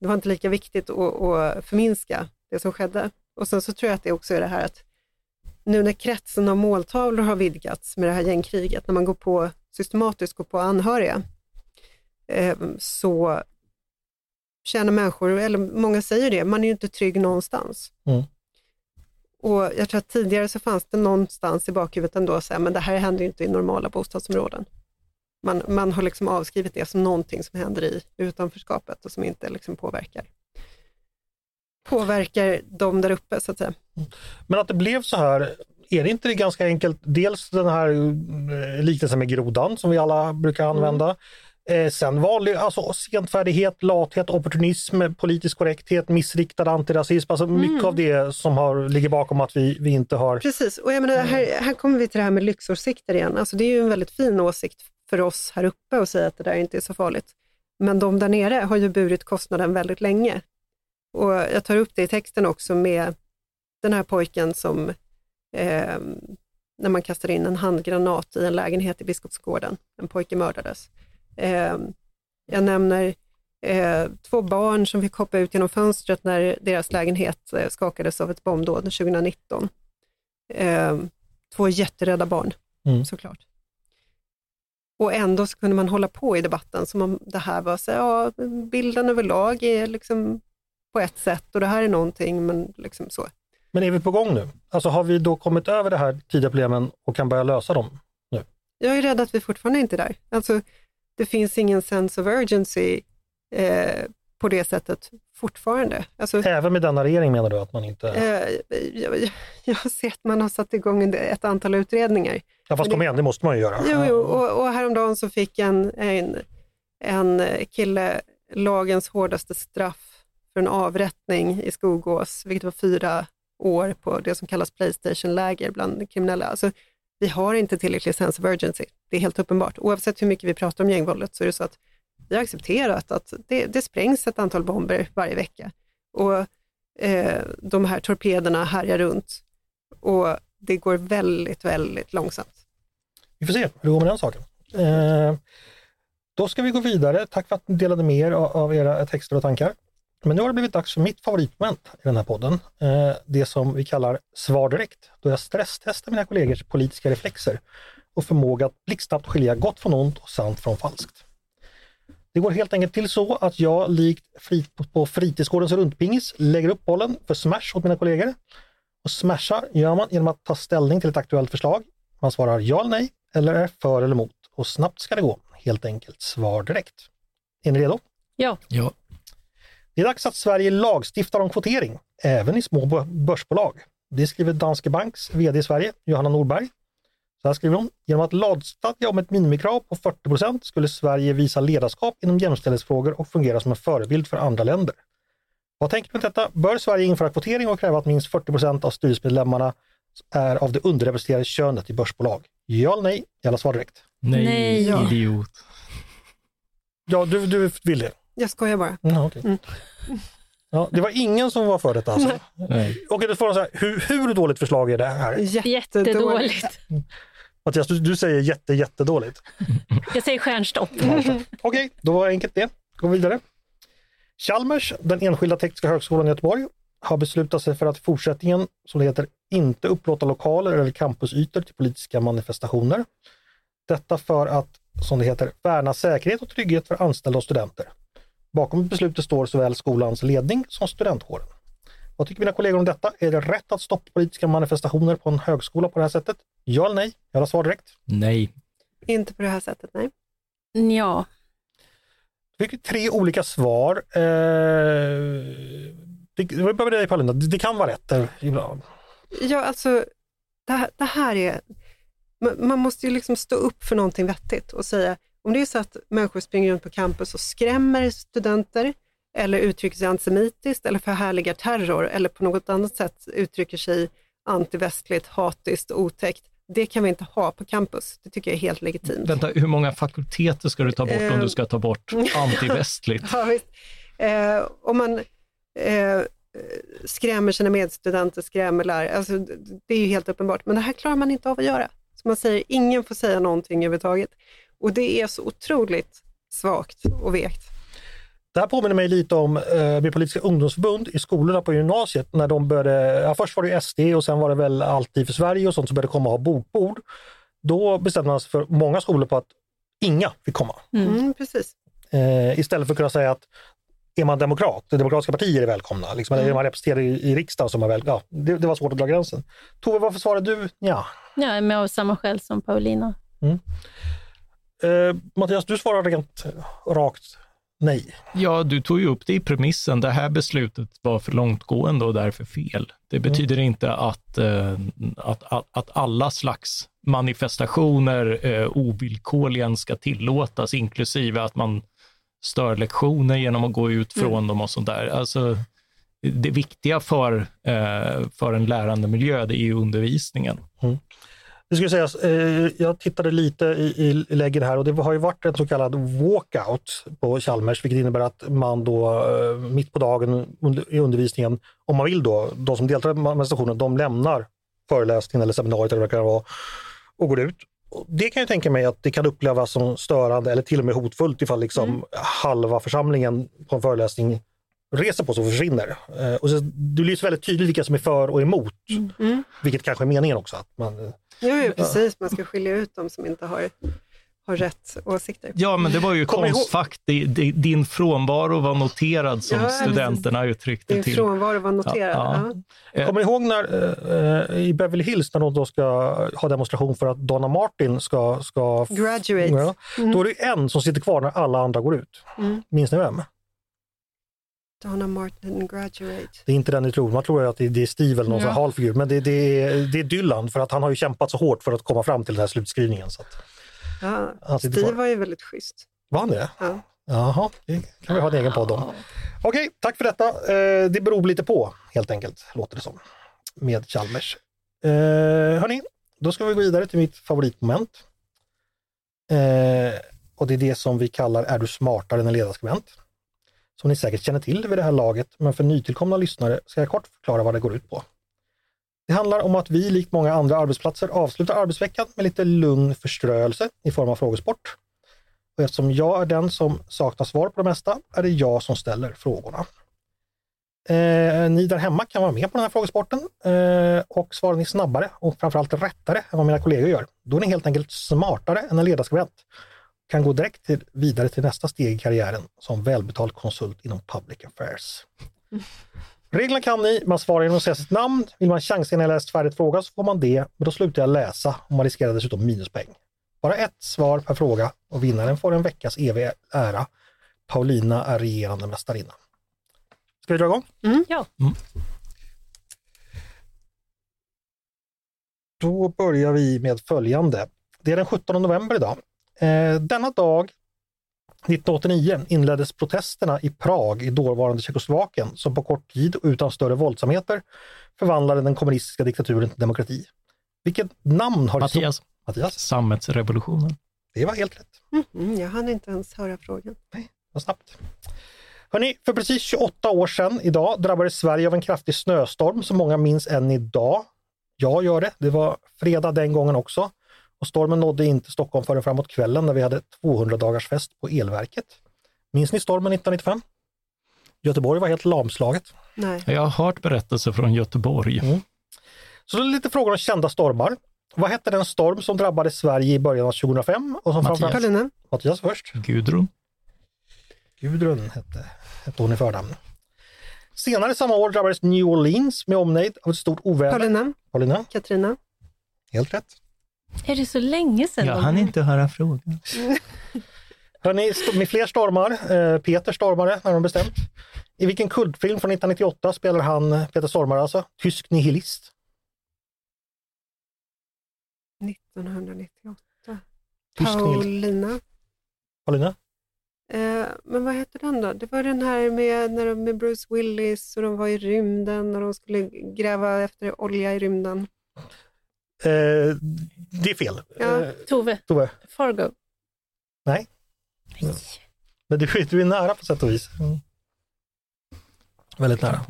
Det var inte lika viktigt att, att förminska det som skedde. Och sen så tror jag att det också är det här att nu när kretsen av måltavlor har vidgats med det här gängkriget, när man går på systematiskt går på anhöriga, eh, så känner människor, eller många säger det, man är ju inte trygg någonstans. Mm. Och jag tror att tidigare så fanns det någonstans i bakhuvudet ändå så här, men det här händer ju inte i normala bostadsområden. Man, man har liksom avskrivit det som någonting som händer i utanförskapet och som inte liksom påverkar påverkar dem där uppe så att säga. Men att det blev så här, är det inte det ganska enkelt? Dels den här eh, liknelsen med grodan som vi alla brukar Mm. Eh, sen vanlig alltså, senfärdighet, lathet, opportunism, politisk korrekthet, missriktad antirasism. Alltså mycket av det som har, ligger bakom att vi, vi inte har... Precis, och jag menar, här, här kommer vi till det här med lyxåsikter igen. Alltså, det är ju en väldigt fin åsikt för oss här uppe att säga att det där inte är så farligt. Men de där nere har ju burit kostnaden väldigt länge. Och jag tar upp det i texten också med den här pojken som, eh, när man kastade in en handgranat i en lägenhet i Biskopsgården, en pojke mördades. Eh, jag nämner eh, två barn som fick hoppa ut genom fönstret när deras lägenhet eh, skakades av ett bombdåd 2019. Eh, två jätterädda barn, Mm. såklart. Och ändå så kunde man hålla på i debatten som om det här var så, ja, bilden överlag är liksom på ett sätt och det här är någonting, men liksom så. Men är vi på gång nu? Alltså har vi då kommit över det här tidiga problemen och kan börja lösa dem? Jag är rädd att vi fortfarande inte är där. Alltså, det finns ingen sense of urgency eh, på det sättet fortfarande. Alltså, Även med denna regering menar du att man inte... eh, jag, jag ser att man har satt igång ett antal utredningar. ja fast men kom det- igen, det måste man ju göra. Jo, jo och, och häromdagen så fick en, en, en kille lagens hårdaste straff för en avrättning i Skogås, vilket var fyra år på det som kallas Playstation-läger bland kriminella. Alltså, vi har inte tillräcklig sense of urgency. Det är helt uppenbart. Oavsett hur mycket vi pratar om gängvåldet så är det så att vi har accepterat att det, det sprängs ett antal bomber varje vecka. Och eh, de här torpederna härjar runt. Och det går väldigt, väldigt långsamt. Vi får se hur det går med den saken. Eh, då ska vi gå vidare. Tack för att ni delade med er av, av era texter och tankar. Men nu har det blivit dags för mitt favoritmoment i den här podden. Eh, det som vi kallar Svar direkt, då jag stresstestar mina kollegors politiska reflexer och förmåga att blixtsnabbt skilja gott från ont och sant från falskt. Det går helt enkelt till så att jag likt på fritidsgårdens rundpingis lägger upp bollen för smash åt mina kollegor. Och smasha gör man genom att ta ställning till ett aktuellt förslag. Man svarar ja eller nej eller är för eller emot och snabbt ska det gå. Helt enkelt svar direkt. Är ni redo? Ja. Ja. Det är dags att Sverige lagstiftar om kvotering, även i små bö- börsbolag. Det skriver Danske Banks VD i Sverige, Johanna Norberg. Så här skriver hon. Genom att lagstadga om ett minimikrav på 40% skulle Sverige visa ledarskap inom jämställdhetsfrågor och fungera som en förebild för andra länder. Vad tänker du om detta? Bör Sverige införa kvotering och kräva att minst 40% av styrelsemedlemmarna är av det underrepresenterade könet i börsbolag? Ja eller nej? Alla svar direkt. Nej, Nej. Ja. idiot. Ja, du, du vill det? Jag skojar bara. Ja, okej. Mm. Ja, det var ingen som var för detta alltså? Nej. Okej, då får så här, hur, hur dåligt förslag är det här? Jättedåligt. (laughs) Mattias, du, du säger jätte, jättedåligt. Jag säger stjärnstopp. Okej, då var enkelt det. Gå vidare. Chalmers, den enskilda tekniska högskolan i Göteborg, har beslutat sig för att i fortsättningen, som det heter, inte upplåta lokaler eller campusytor till politiska manifestationer. Detta för att, som det heter, värna säkerhet och trygghet för anställda och studenter. Bakom beslutet står såväl skolans ledning som studentkåren. Vad tycker mina kollegor om detta? Är det rätt att stoppa politiska manifestationer på en högskola på det här sättet? Ja eller nej? Jag har svar direkt. Nej. Inte på det här sättet, nej. Ja. Vi fick tre olika svar. Eh, det, det var bara med dig Paulina, det, det kan vara rätt eh, ibland. Ja, alltså, det, här- det här är... Man, man måste ju liksom stå upp för någonting vettigt och säga, om det är så att människor springer runt på campus och skrämmer studenter, eller uttrycker sig antisemitiskt, eller förhärligar terror, eller på något annat sätt uttrycker sig antivästligt, hatiskt, otäckt. Det kan vi inte ha på campus. Det tycker jag är helt legitimt. Vänta, hur många fakulteter ska du ta bort om Eh. du ska ta bort (laughs) antivästligt? Ja. Eh, om man eh, skrämmer sina medstudenter, skrämmer lärare, alltså, det är ju helt uppenbart. Men det här klarar man inte av att göra. Så man säger, ingen får säga någonting överhuvudtaget. Och det är så otroligt svagt och vekt. Det här påminner mig lite om eh, med politiska ungdomsförbund i skolorna på gymnasiet när de började, ja, först var det SD och sen var det väl Alltid för Sverige och sånt som började komma och ha bokbord. Då bestämde man sig för många skolor på att inga fick komma. Mm, precis. Eh, istället för att kunna säga att är man demokrat, det demokratiska partier är välkomna, liksom, eller är man representerad i, i riksdagen som är väl, ja, det, det var svårt att dra gränsen. Tove, varför svarade du ja? Ja, men av samma skäl som Paulina. Eh, Mattias, du svarar rent rakt Nej. Ja, du tog ju upp det i premissen. Det här beslutet var för långtgående och därför fel. Det betyder inte att, eh, att, att, att alla slags manifestationer eh, ovillkorligen ska tillåtas, inklusive att man stör lektioner genom att gå ut från dem och sånt där. Alltså, det viktiga för, eh, för en lärande miljö, det är ju undervisningen. Det ska sägas, eh, jag tittade lite i, i läggen här och det har ju varit en så kallad walkout på Chalmers, vilket innebär att man då eh, mitt på dagen under, i undervisningen, om man vill då, de som deltar i manifestationen, de lämnar föreläsningen eller seminariet eller vad det kan vara och går ut. Det kan jag tänka mig att det kan upplevas som störande eller till och med hotfullt ifall liksom halva församlingen på en föreläsning reser på sig och försvinner. Eh, och så, det blir väldigt tydligt vilka som är för och emot, Mm. vilket kanske är meningen också. Att man, Jo, jo, precis. Man ska skilja ut de som inte har, har rätt åsikter. Ja, men det var ju Kommer konstfack. Di- di- Din frånvaro var noterad som Ja, studenterna uttryckte Din till. frånvaro var noterad. Ja, Ja, Eh. Kommer ni ihåg när eh, i Beverly Hills när de då ska ha demonstration för att Donna Martin ska... ska Graduate. Ja, Då är det en som sitter kvar när alla andra går ut. Mm. Minns ni vem? Donna Martin Graduate. Det är inte den ni tror. Man tror att det är Steve eller någon Ja. hal figur. Men det, det, är, det är Dylan för att han har ju kämpat så hårt för att komma fram till den här slutskrivningen. Så att, Ja, sitter Steve var ju väldigt schysst. var han det? Ja. Jaha, det kan vi ha en egen podd om. Okej, tack för detta. Eh, det beror lite på helt enkelt, låter det som, med Chalmers. Eh, hörni, då ska vi gå vidare till mitt favoritmoment. Eh, och det är det som vi kallar Är du smartare än en ledarskribent? Som ni säkert känner till vid det här laget, men för nytillkomna lyssnare ska jag kort förklara vad det går ut på. Det handlar om att vi, likt många andra arbetsplatser, avslutar arbetsveckan med lite lugn förströelse i form av frågesport. Och eftersom jag är den som saknar svar på det mesta är det jag som ställer frågorna. Eh, ni där hemma kan vara med på den här frågesporten eh, och svarar ni snabbare och framförallt rättare än vad mina kollegor gör, då är ni helt enkelt smartare än en ledarskribent. Kan gå direkt till, vidare till nästa steg i karriären som välbetald konsult inom public affairs. (laughs) Reglerna kan ni, man svarar genom att säga sitt namn. Vill man chansa innan jag läst färdigt fråga så får man det, men då slutar jag läsa och man riskerar dessutom minuspoäng. Bara ett svar per fråga och vinnaren får en veckas eviga ära. Paulina är regerande mästarinna. Ska vi dra igång? Ja. Då börjar vi med följande. Det är den 17 november idag. Eh, denna dag 1989 inleddes protesterna i Prag i dåvarande Tjeckoslovakien som på kort tid och utan större våldsamheter förvandlade den kommunistiska diktaturen till demokrati. Vilket namn har Mattias, Mattias, sammetsrevolutionen. det var helt rätt. Mm, jag hann inte ens höra frågan. Vad snabbt. Hörrni, för precis 28 år sedan idag drabbades Sverige av en kraftig snöstorm som många minns än idag. Jag gör det. Det var fredag den gången också. Och stormen nådde inte Stockholm förrän framåt kvällen när vi hade 200 dagars fest på elverket. Minns ni stormen 1995? Göteborg var helt lamslaget. Nej. Jag har hört berättelser från Göteborg. Så då är det lite frågor om kända stormar. Vad hette den storm som drabbade Sverige i början av 2005? Och som Mattias. framförallt-? Mattias först. Gudrun. Gudrun hette, hette hon i förnamn. Senare samma år drabbades New Orleans med omnejd av ett stort oväder. Paulina? Paulina, Katrina? helt rätt. Är det så länge sedan? Jag hann inte höra frågan. (laughs) Hörrni, st- med fler stormar, eh, Peter Stormare när de bestämt. I vilken kultfilm från 1998 spelar han, eh, Peter Stormare alltså, tysk nihilist? 1998. Tysk. Paulina? Paulina? Eh, men vad hette den då? Det var den här med, när de, med Bruce Willis och de var i rymden och de skulle gräva efter olja i rymden. Eh, det är fel. Ja. Eh, Tove, Tove, Fargo. Nej. men du, du är nära på sätt och vis. Mm. Väldigt nära.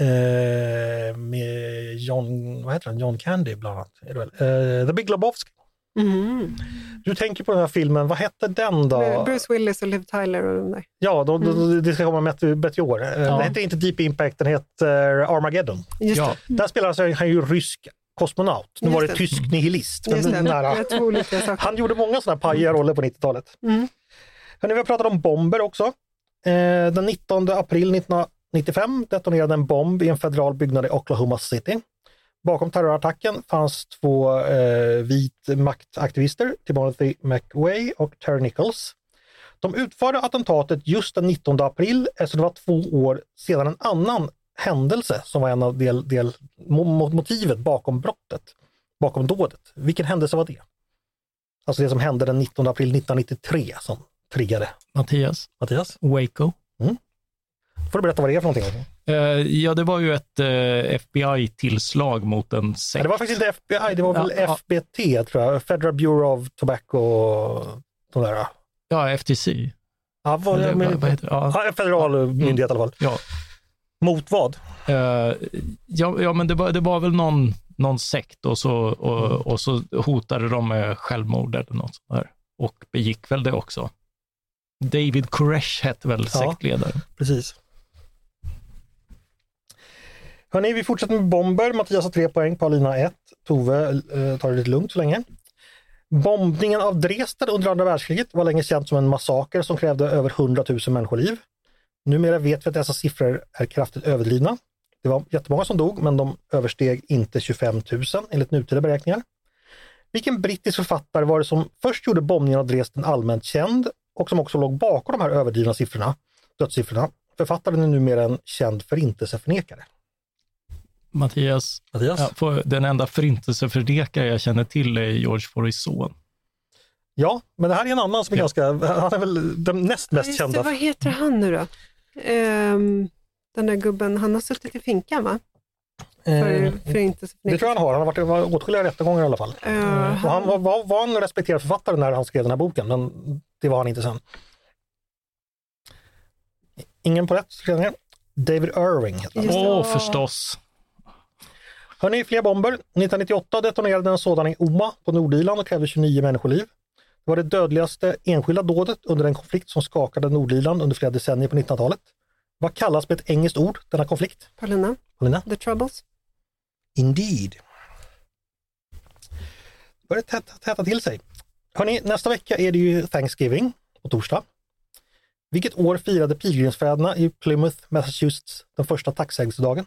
Eh, med John, vad heter han? John Candy bland annat. Eh, The Big Lebowski. Mm. Du tänker på den här filmen, vad hette den då? Bruce Willis och Liv Tyler och de där. Ja, då, då, det ska komma med ett meteor. Eh, Den heter inte Deep Impact, den heter Armageddon. Just Ja, Där spelar alltså, han ju rysk kosmonaut. Nu Just var det det. tysk nihilist. nära. Han gjorde många sådana pajiga roller på 90-talet. Mm. Hörrni, vi har pratat om bomber också. Eh, den 19 april 1995 detonerade en bomb i en federal byggnad i Oklahoma City. Bakom terrorattacken fanns två eh, vit maktaktivister, Timothy McWay och Terry Nichols. De utförde attentatet just den 19 april eftersom det var två år sedan en annan händelse som var en av del, del, mo- motivet bakom brottet, bakom dådet. Vilken händelse var det? Alltså det som hände den 19 april 1993 som triggade. Mattias, Mattias, Waco. Får du berätta vad det är för någonting? Eh, ja, det var ju ett eh, FBI-tillslag mot en sekt. det var faktiskt inte FBI, det var väl Ja, ja. FBT tror jag, Federal Bureau of Tobacco och de där. Ja, FTC. Ja, vad, Eller, men, vad, heter? Ja. ja, en federal myndighet i alla fall. Ja. Mot vad? Eh, ja, ja, men det var, det var väl någon, någon sekt och så, och, och så hotade de med självmord eller något sånt där. Och begick väl det också. David Koresh hette väl Ja. sektledaren. Precis. Hörni, vi fortsätter med bomber. Mattias har tre poäng, Paulina ett. Tove eh, tar det lite lugnt så länge. Bombningen av Dresden under andra världskriget var länge känt som en massaker som krävde över 100 000 människoliv. Numera vet vi att dessa siffror är kraftigt överdrivna. Det var jättemånga som dog, men de översteg inte 25 000 enligt nutida beräkningar. Vilken brittisk författare var det som först gjorde bombningen av Dresden allmänt känd och som också låg bakom de här överdrivna siffrorna, dödssiffrorna? Författaren är numera en känd förintelseförnekare. Mattias, Mattias? ja, för, den enda förintelseförnekare jag känner till är George Forrys son. Ja, men det här är en annan som är ganska, han är väl den näst mest det, kända. vad heter han nu då? Ehm, den där gubben, han har suttit i finkan va? För, Eh, för inte det tror jag han har, han har varit var åtskilliga rättegångar i alla fall. Uh, Och han var, var, var en respekterad författare när han skrev den här boken, men det var han inte sen. Ingen på rätt. David Irving heter han. Åh, förstås. Hörni, fler bomber. 1998 detonerade en sådan i Oma på Nordirland och krävde 29 människoliv. Det var det dödligaste enskilda dådet under en konflikt som skakade Nordirland under flera decennier på 1900-talet. Vad kallas med ett engelskt ord denna konflikt? Paulina, Paulina? The Troubles. Indeed. Börjar täta, täta till sig. Hörni, nästa vecka är det ju Thanksgiving på torsdag. Vilket år firade pilgrimsfäderna i Plymouth, Massachusetts den första tacksägelsedagen?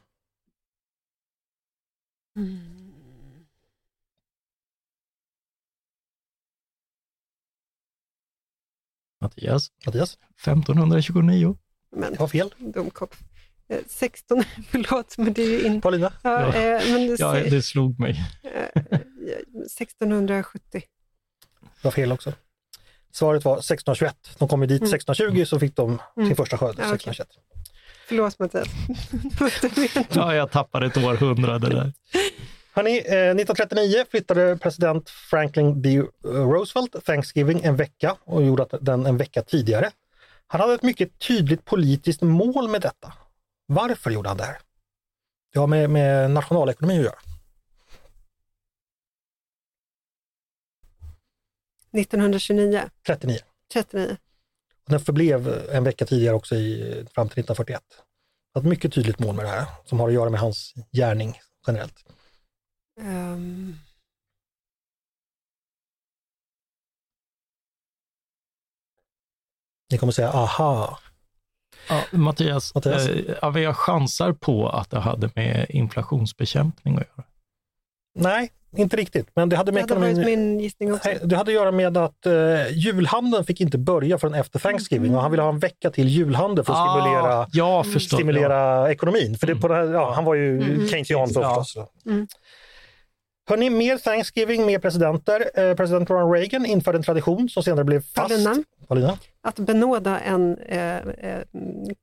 Mattias, Mattias? 1529. Men Det var fel. dumkopp. Eh, 16, (laughs) förlåt, men det är ju inte... Paulina? Ja, Ja. eh, men det, Ja, det slog mig. eh, 1670. Det var fel också. Svaret var 1621. De kom ju dit 1620 så fick de sin första skörd Ja, okej. 1621. Förlåt Mattias. (laughs) Ja, jag tappade ett århundrade där. Hörrni, eh, 1939 flyttade president Franklin D. Roosevelt Thanksgiving en vecka och gjorde den en vecka tidigare. Han hade ett mycket tydligt politiskt mål med detta. Varför gjorde han det här? Det har med, med nationalekonomi att göra. 1929, 39. 39. Och den förblev en vecka tidigare också i, fram till 1941. Ett mycket tydligt mål med det här som har att göra med hans gärning generellt. Ehm, Ni kommer säga aha. Ja, Mattias, Mattias? Eh, jag chansar på att det hade med inflationsbekämpning att göra. Nej, inte riktigt. Men det hade det med hade varit ekonomin... min gissning också. Det hade att göra med att eh, julhandeln fick inte börja förrän efter Thanksgiving och han ville ha en vecka till julhandel för att stimulera, Ah, ja, förstås. stimulera ekonomin. För det, på det här, ja, han var ju Mm. keynesian Ja. förstås. Mm. Hörrni, mer Thanksgiving, mer presidenter. Eh, president Ronald Reagan införde en tradition som senare blev fast. Paulina? Att benåda en eh, eh,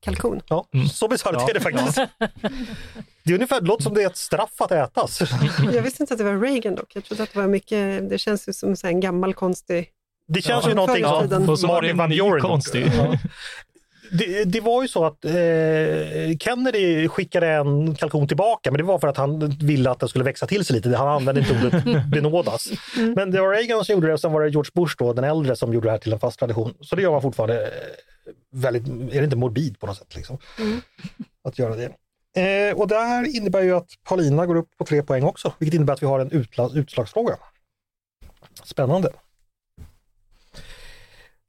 kalkon. Ja, så bisarrt Ja. är det faktiskt. (laughs) Det är ungefär, det låter som det är ett straff att ätas. (laughs) Jag visste inte att det var Reagan dock. Jag trodde att det var mycket, det känns ju som en gammal konstig... Det känns Ja, ju någonting som Martin Van Buren. (laughs) Det, det var ju så att eh, Kennedy skickade en kalkon tillbaka, men det var för att han ville att den skulle växa till sig lite. Han använde inte ordet (laughs) benådas. Men det var Reagan som gjorde det och sen var det George Bush, då, den äldre, som gjorde det här till en fast tradition. Så det gör man fortfarande eh, väldigt, är det inte morbid på något sätt? Liksom, Att göra det. Eh, och det här innebär ju att Paulina går upp på tre poäng också, vilket innebär att vi har en utla, utslagsfråga. Spännande.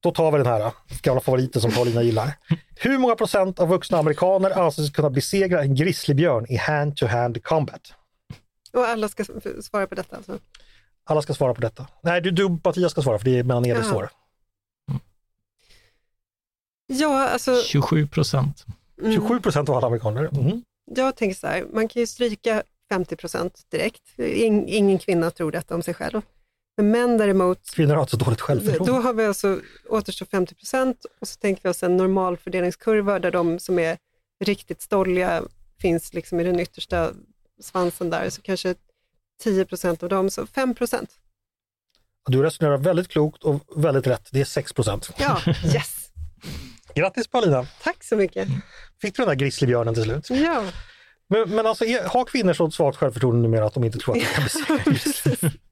Då tar vi den här gamla favoriten som Paulina gillar. Hur många procent av vuxna amerikaner anses kunna besegra en grizzlybjörn i hand-to-hand combat? Och alla ska svara på detta alltså? Alla ska svara på detta. Nej, du, du och Mattias ska svara för det är mellan er det står. Ja, alltså 27 procent. mm, 27 procent av alla amerikaner. Mm. jag tänker så här, man kan ju stryka 50 procent direkt. In, ingen kvinna tror detta om sig själv. Men män däremot, Kvinnor har alltså dåligt självförtroende. då har vi alltså återstår 50 procent och så tänker vi oss en normal fördelningskurva där de som är riktigt stolliga finns liksom i den yttersta svansen där, så kanske 10 procent av dem, så 5 procent. Du resonerar väldigt klokt och väldigt rätt. Det är 6 procent. Ja, (laughs) yes! Grattis Paulina! Tack så mycket. Fick du den där grizzlybjörnen till slut? Ja, Men, men alltså, har kvinnor så svagt självförtroende numera att de inte tror att de kan besegra? (laughs)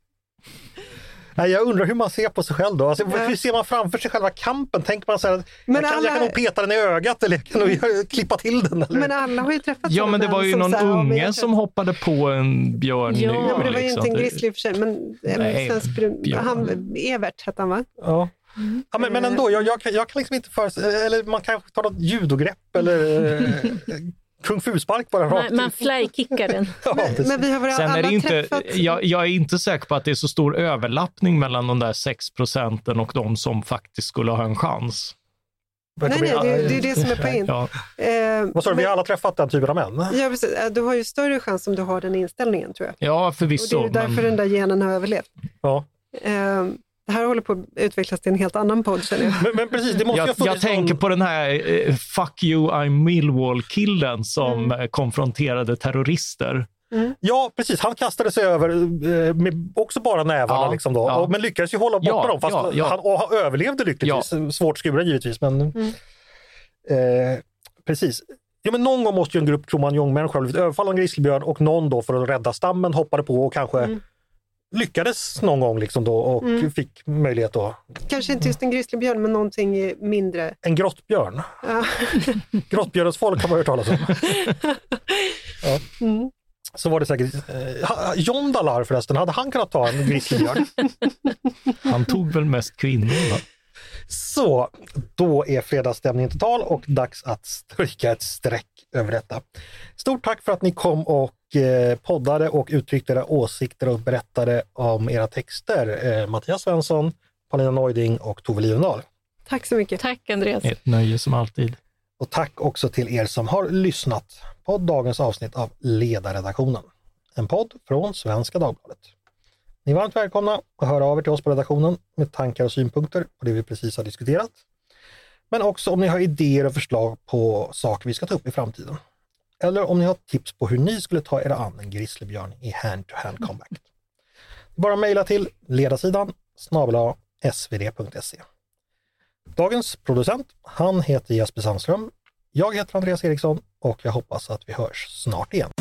Nej, jag undrar hur man ser på sig själv då. Alltså, Ja. Hur ser man framför sig själva kampen? Tänker man så här, Men jag, kan, jag alla- kan nog peta den i ögat eller jag kan nog klippa till den. Eller? men alla har ju träffat Ja, men det var ju någon här, unge jag som hoppade på en björn Ja, nu. Ja, men det var ju liksom. inte en Det- grizzly i och för sig, men en Nej, björn. han, Evert hette han va? Ja. Ja, men, men ändå, jag, jag, kan- jag kan liksom inte föreställa eller man kanske tar något judogrepp eller (laughs) eh, kung fu-spark bara rakt Man, man flykickar den. (laughs) Ja, precis. Men vi har väl Sen alla är det inte, träffat... jag, jag är inte säker på att det är så stor överlappning mellan de där 6 procenten och de som faktiskt skulle ha en chans. Nej, nej, det, det är det som är poängen. Ja, Eh, Vad sa du, vi men- har alla träffat den typen av män? Ja, precis. Eh, Du har ju större chans om du har den inställningen tror jag. ja Och det förvisso. är därför men- den där genen har överlevt. Ja. Eh, det här håller på att utvecklas till en helt annan podd känner jag. Men, men precis, det måste jag, jag funnits tänker på den här eh, “fuck you, I'm Millwall”-killen som Mm. konfronterade terrorister. Ja, precis. Han kastade sig över eh, med också bara nävarna. Ja, liksom då. ja. Och, men lyckades ju hålla borta Ja, dem. Fast ja, ja. Han, och han överlevde lyckligtvis. Svårt skuren givetvis. Men, Mm. eh, precis. Ja, men någon gång måste ju en grupp Cromagnon-människor ha blivit överfallna av en grizzlybjörn och någon då för att rädda stammen hoppade på och kanske Mm. Lyckades någon gång liksom då och Mm. fick möjlighet då. Kanske inte just en grizzlybjörn, men någonting mindre. En grottbjörn. Ja. (laughs) Grottbjörnens folk har man hört talas om. (laughs) Mm. Så var det säkert. Eh, John Dalar förresten, hade han kunnat ta en grizzlybjörn? (laughs) Han tog väl mest kvinnor? Va? Så, då är fredagsstämningen total och dags att stryka ett streck över detta. Stort tack för att ni kom och poddade och uttryckte era åsikter och berättade om era texter. Eh, Mattias Svensson, Paulina Neuding och Tove Livendal. Tack så mycket. Tack Andreas. Ett nöje som alltid. Och tack också till er som har lyssnat på dagens avsnitt av Ledarredaktionen. En podd från Svenska Dagbladet. Ni är varmt välkomna att höra av er till oss på redaktionen med tankar och synpunkter på det vi precis har diskuterat. Men också om ni har idéer och förslag på saker vi ska ta upp i framtiden. Eller om ni har tips på hur ni skulle ta er an en grizzlybjörn i hand-to-hand combat. Bara mejla till ledarsidan snabel svd.se. Dagens producent, han heter Jesper Sandström. Jag heter Andreas Eriksson och jag hoppas att vi hörs snart igen.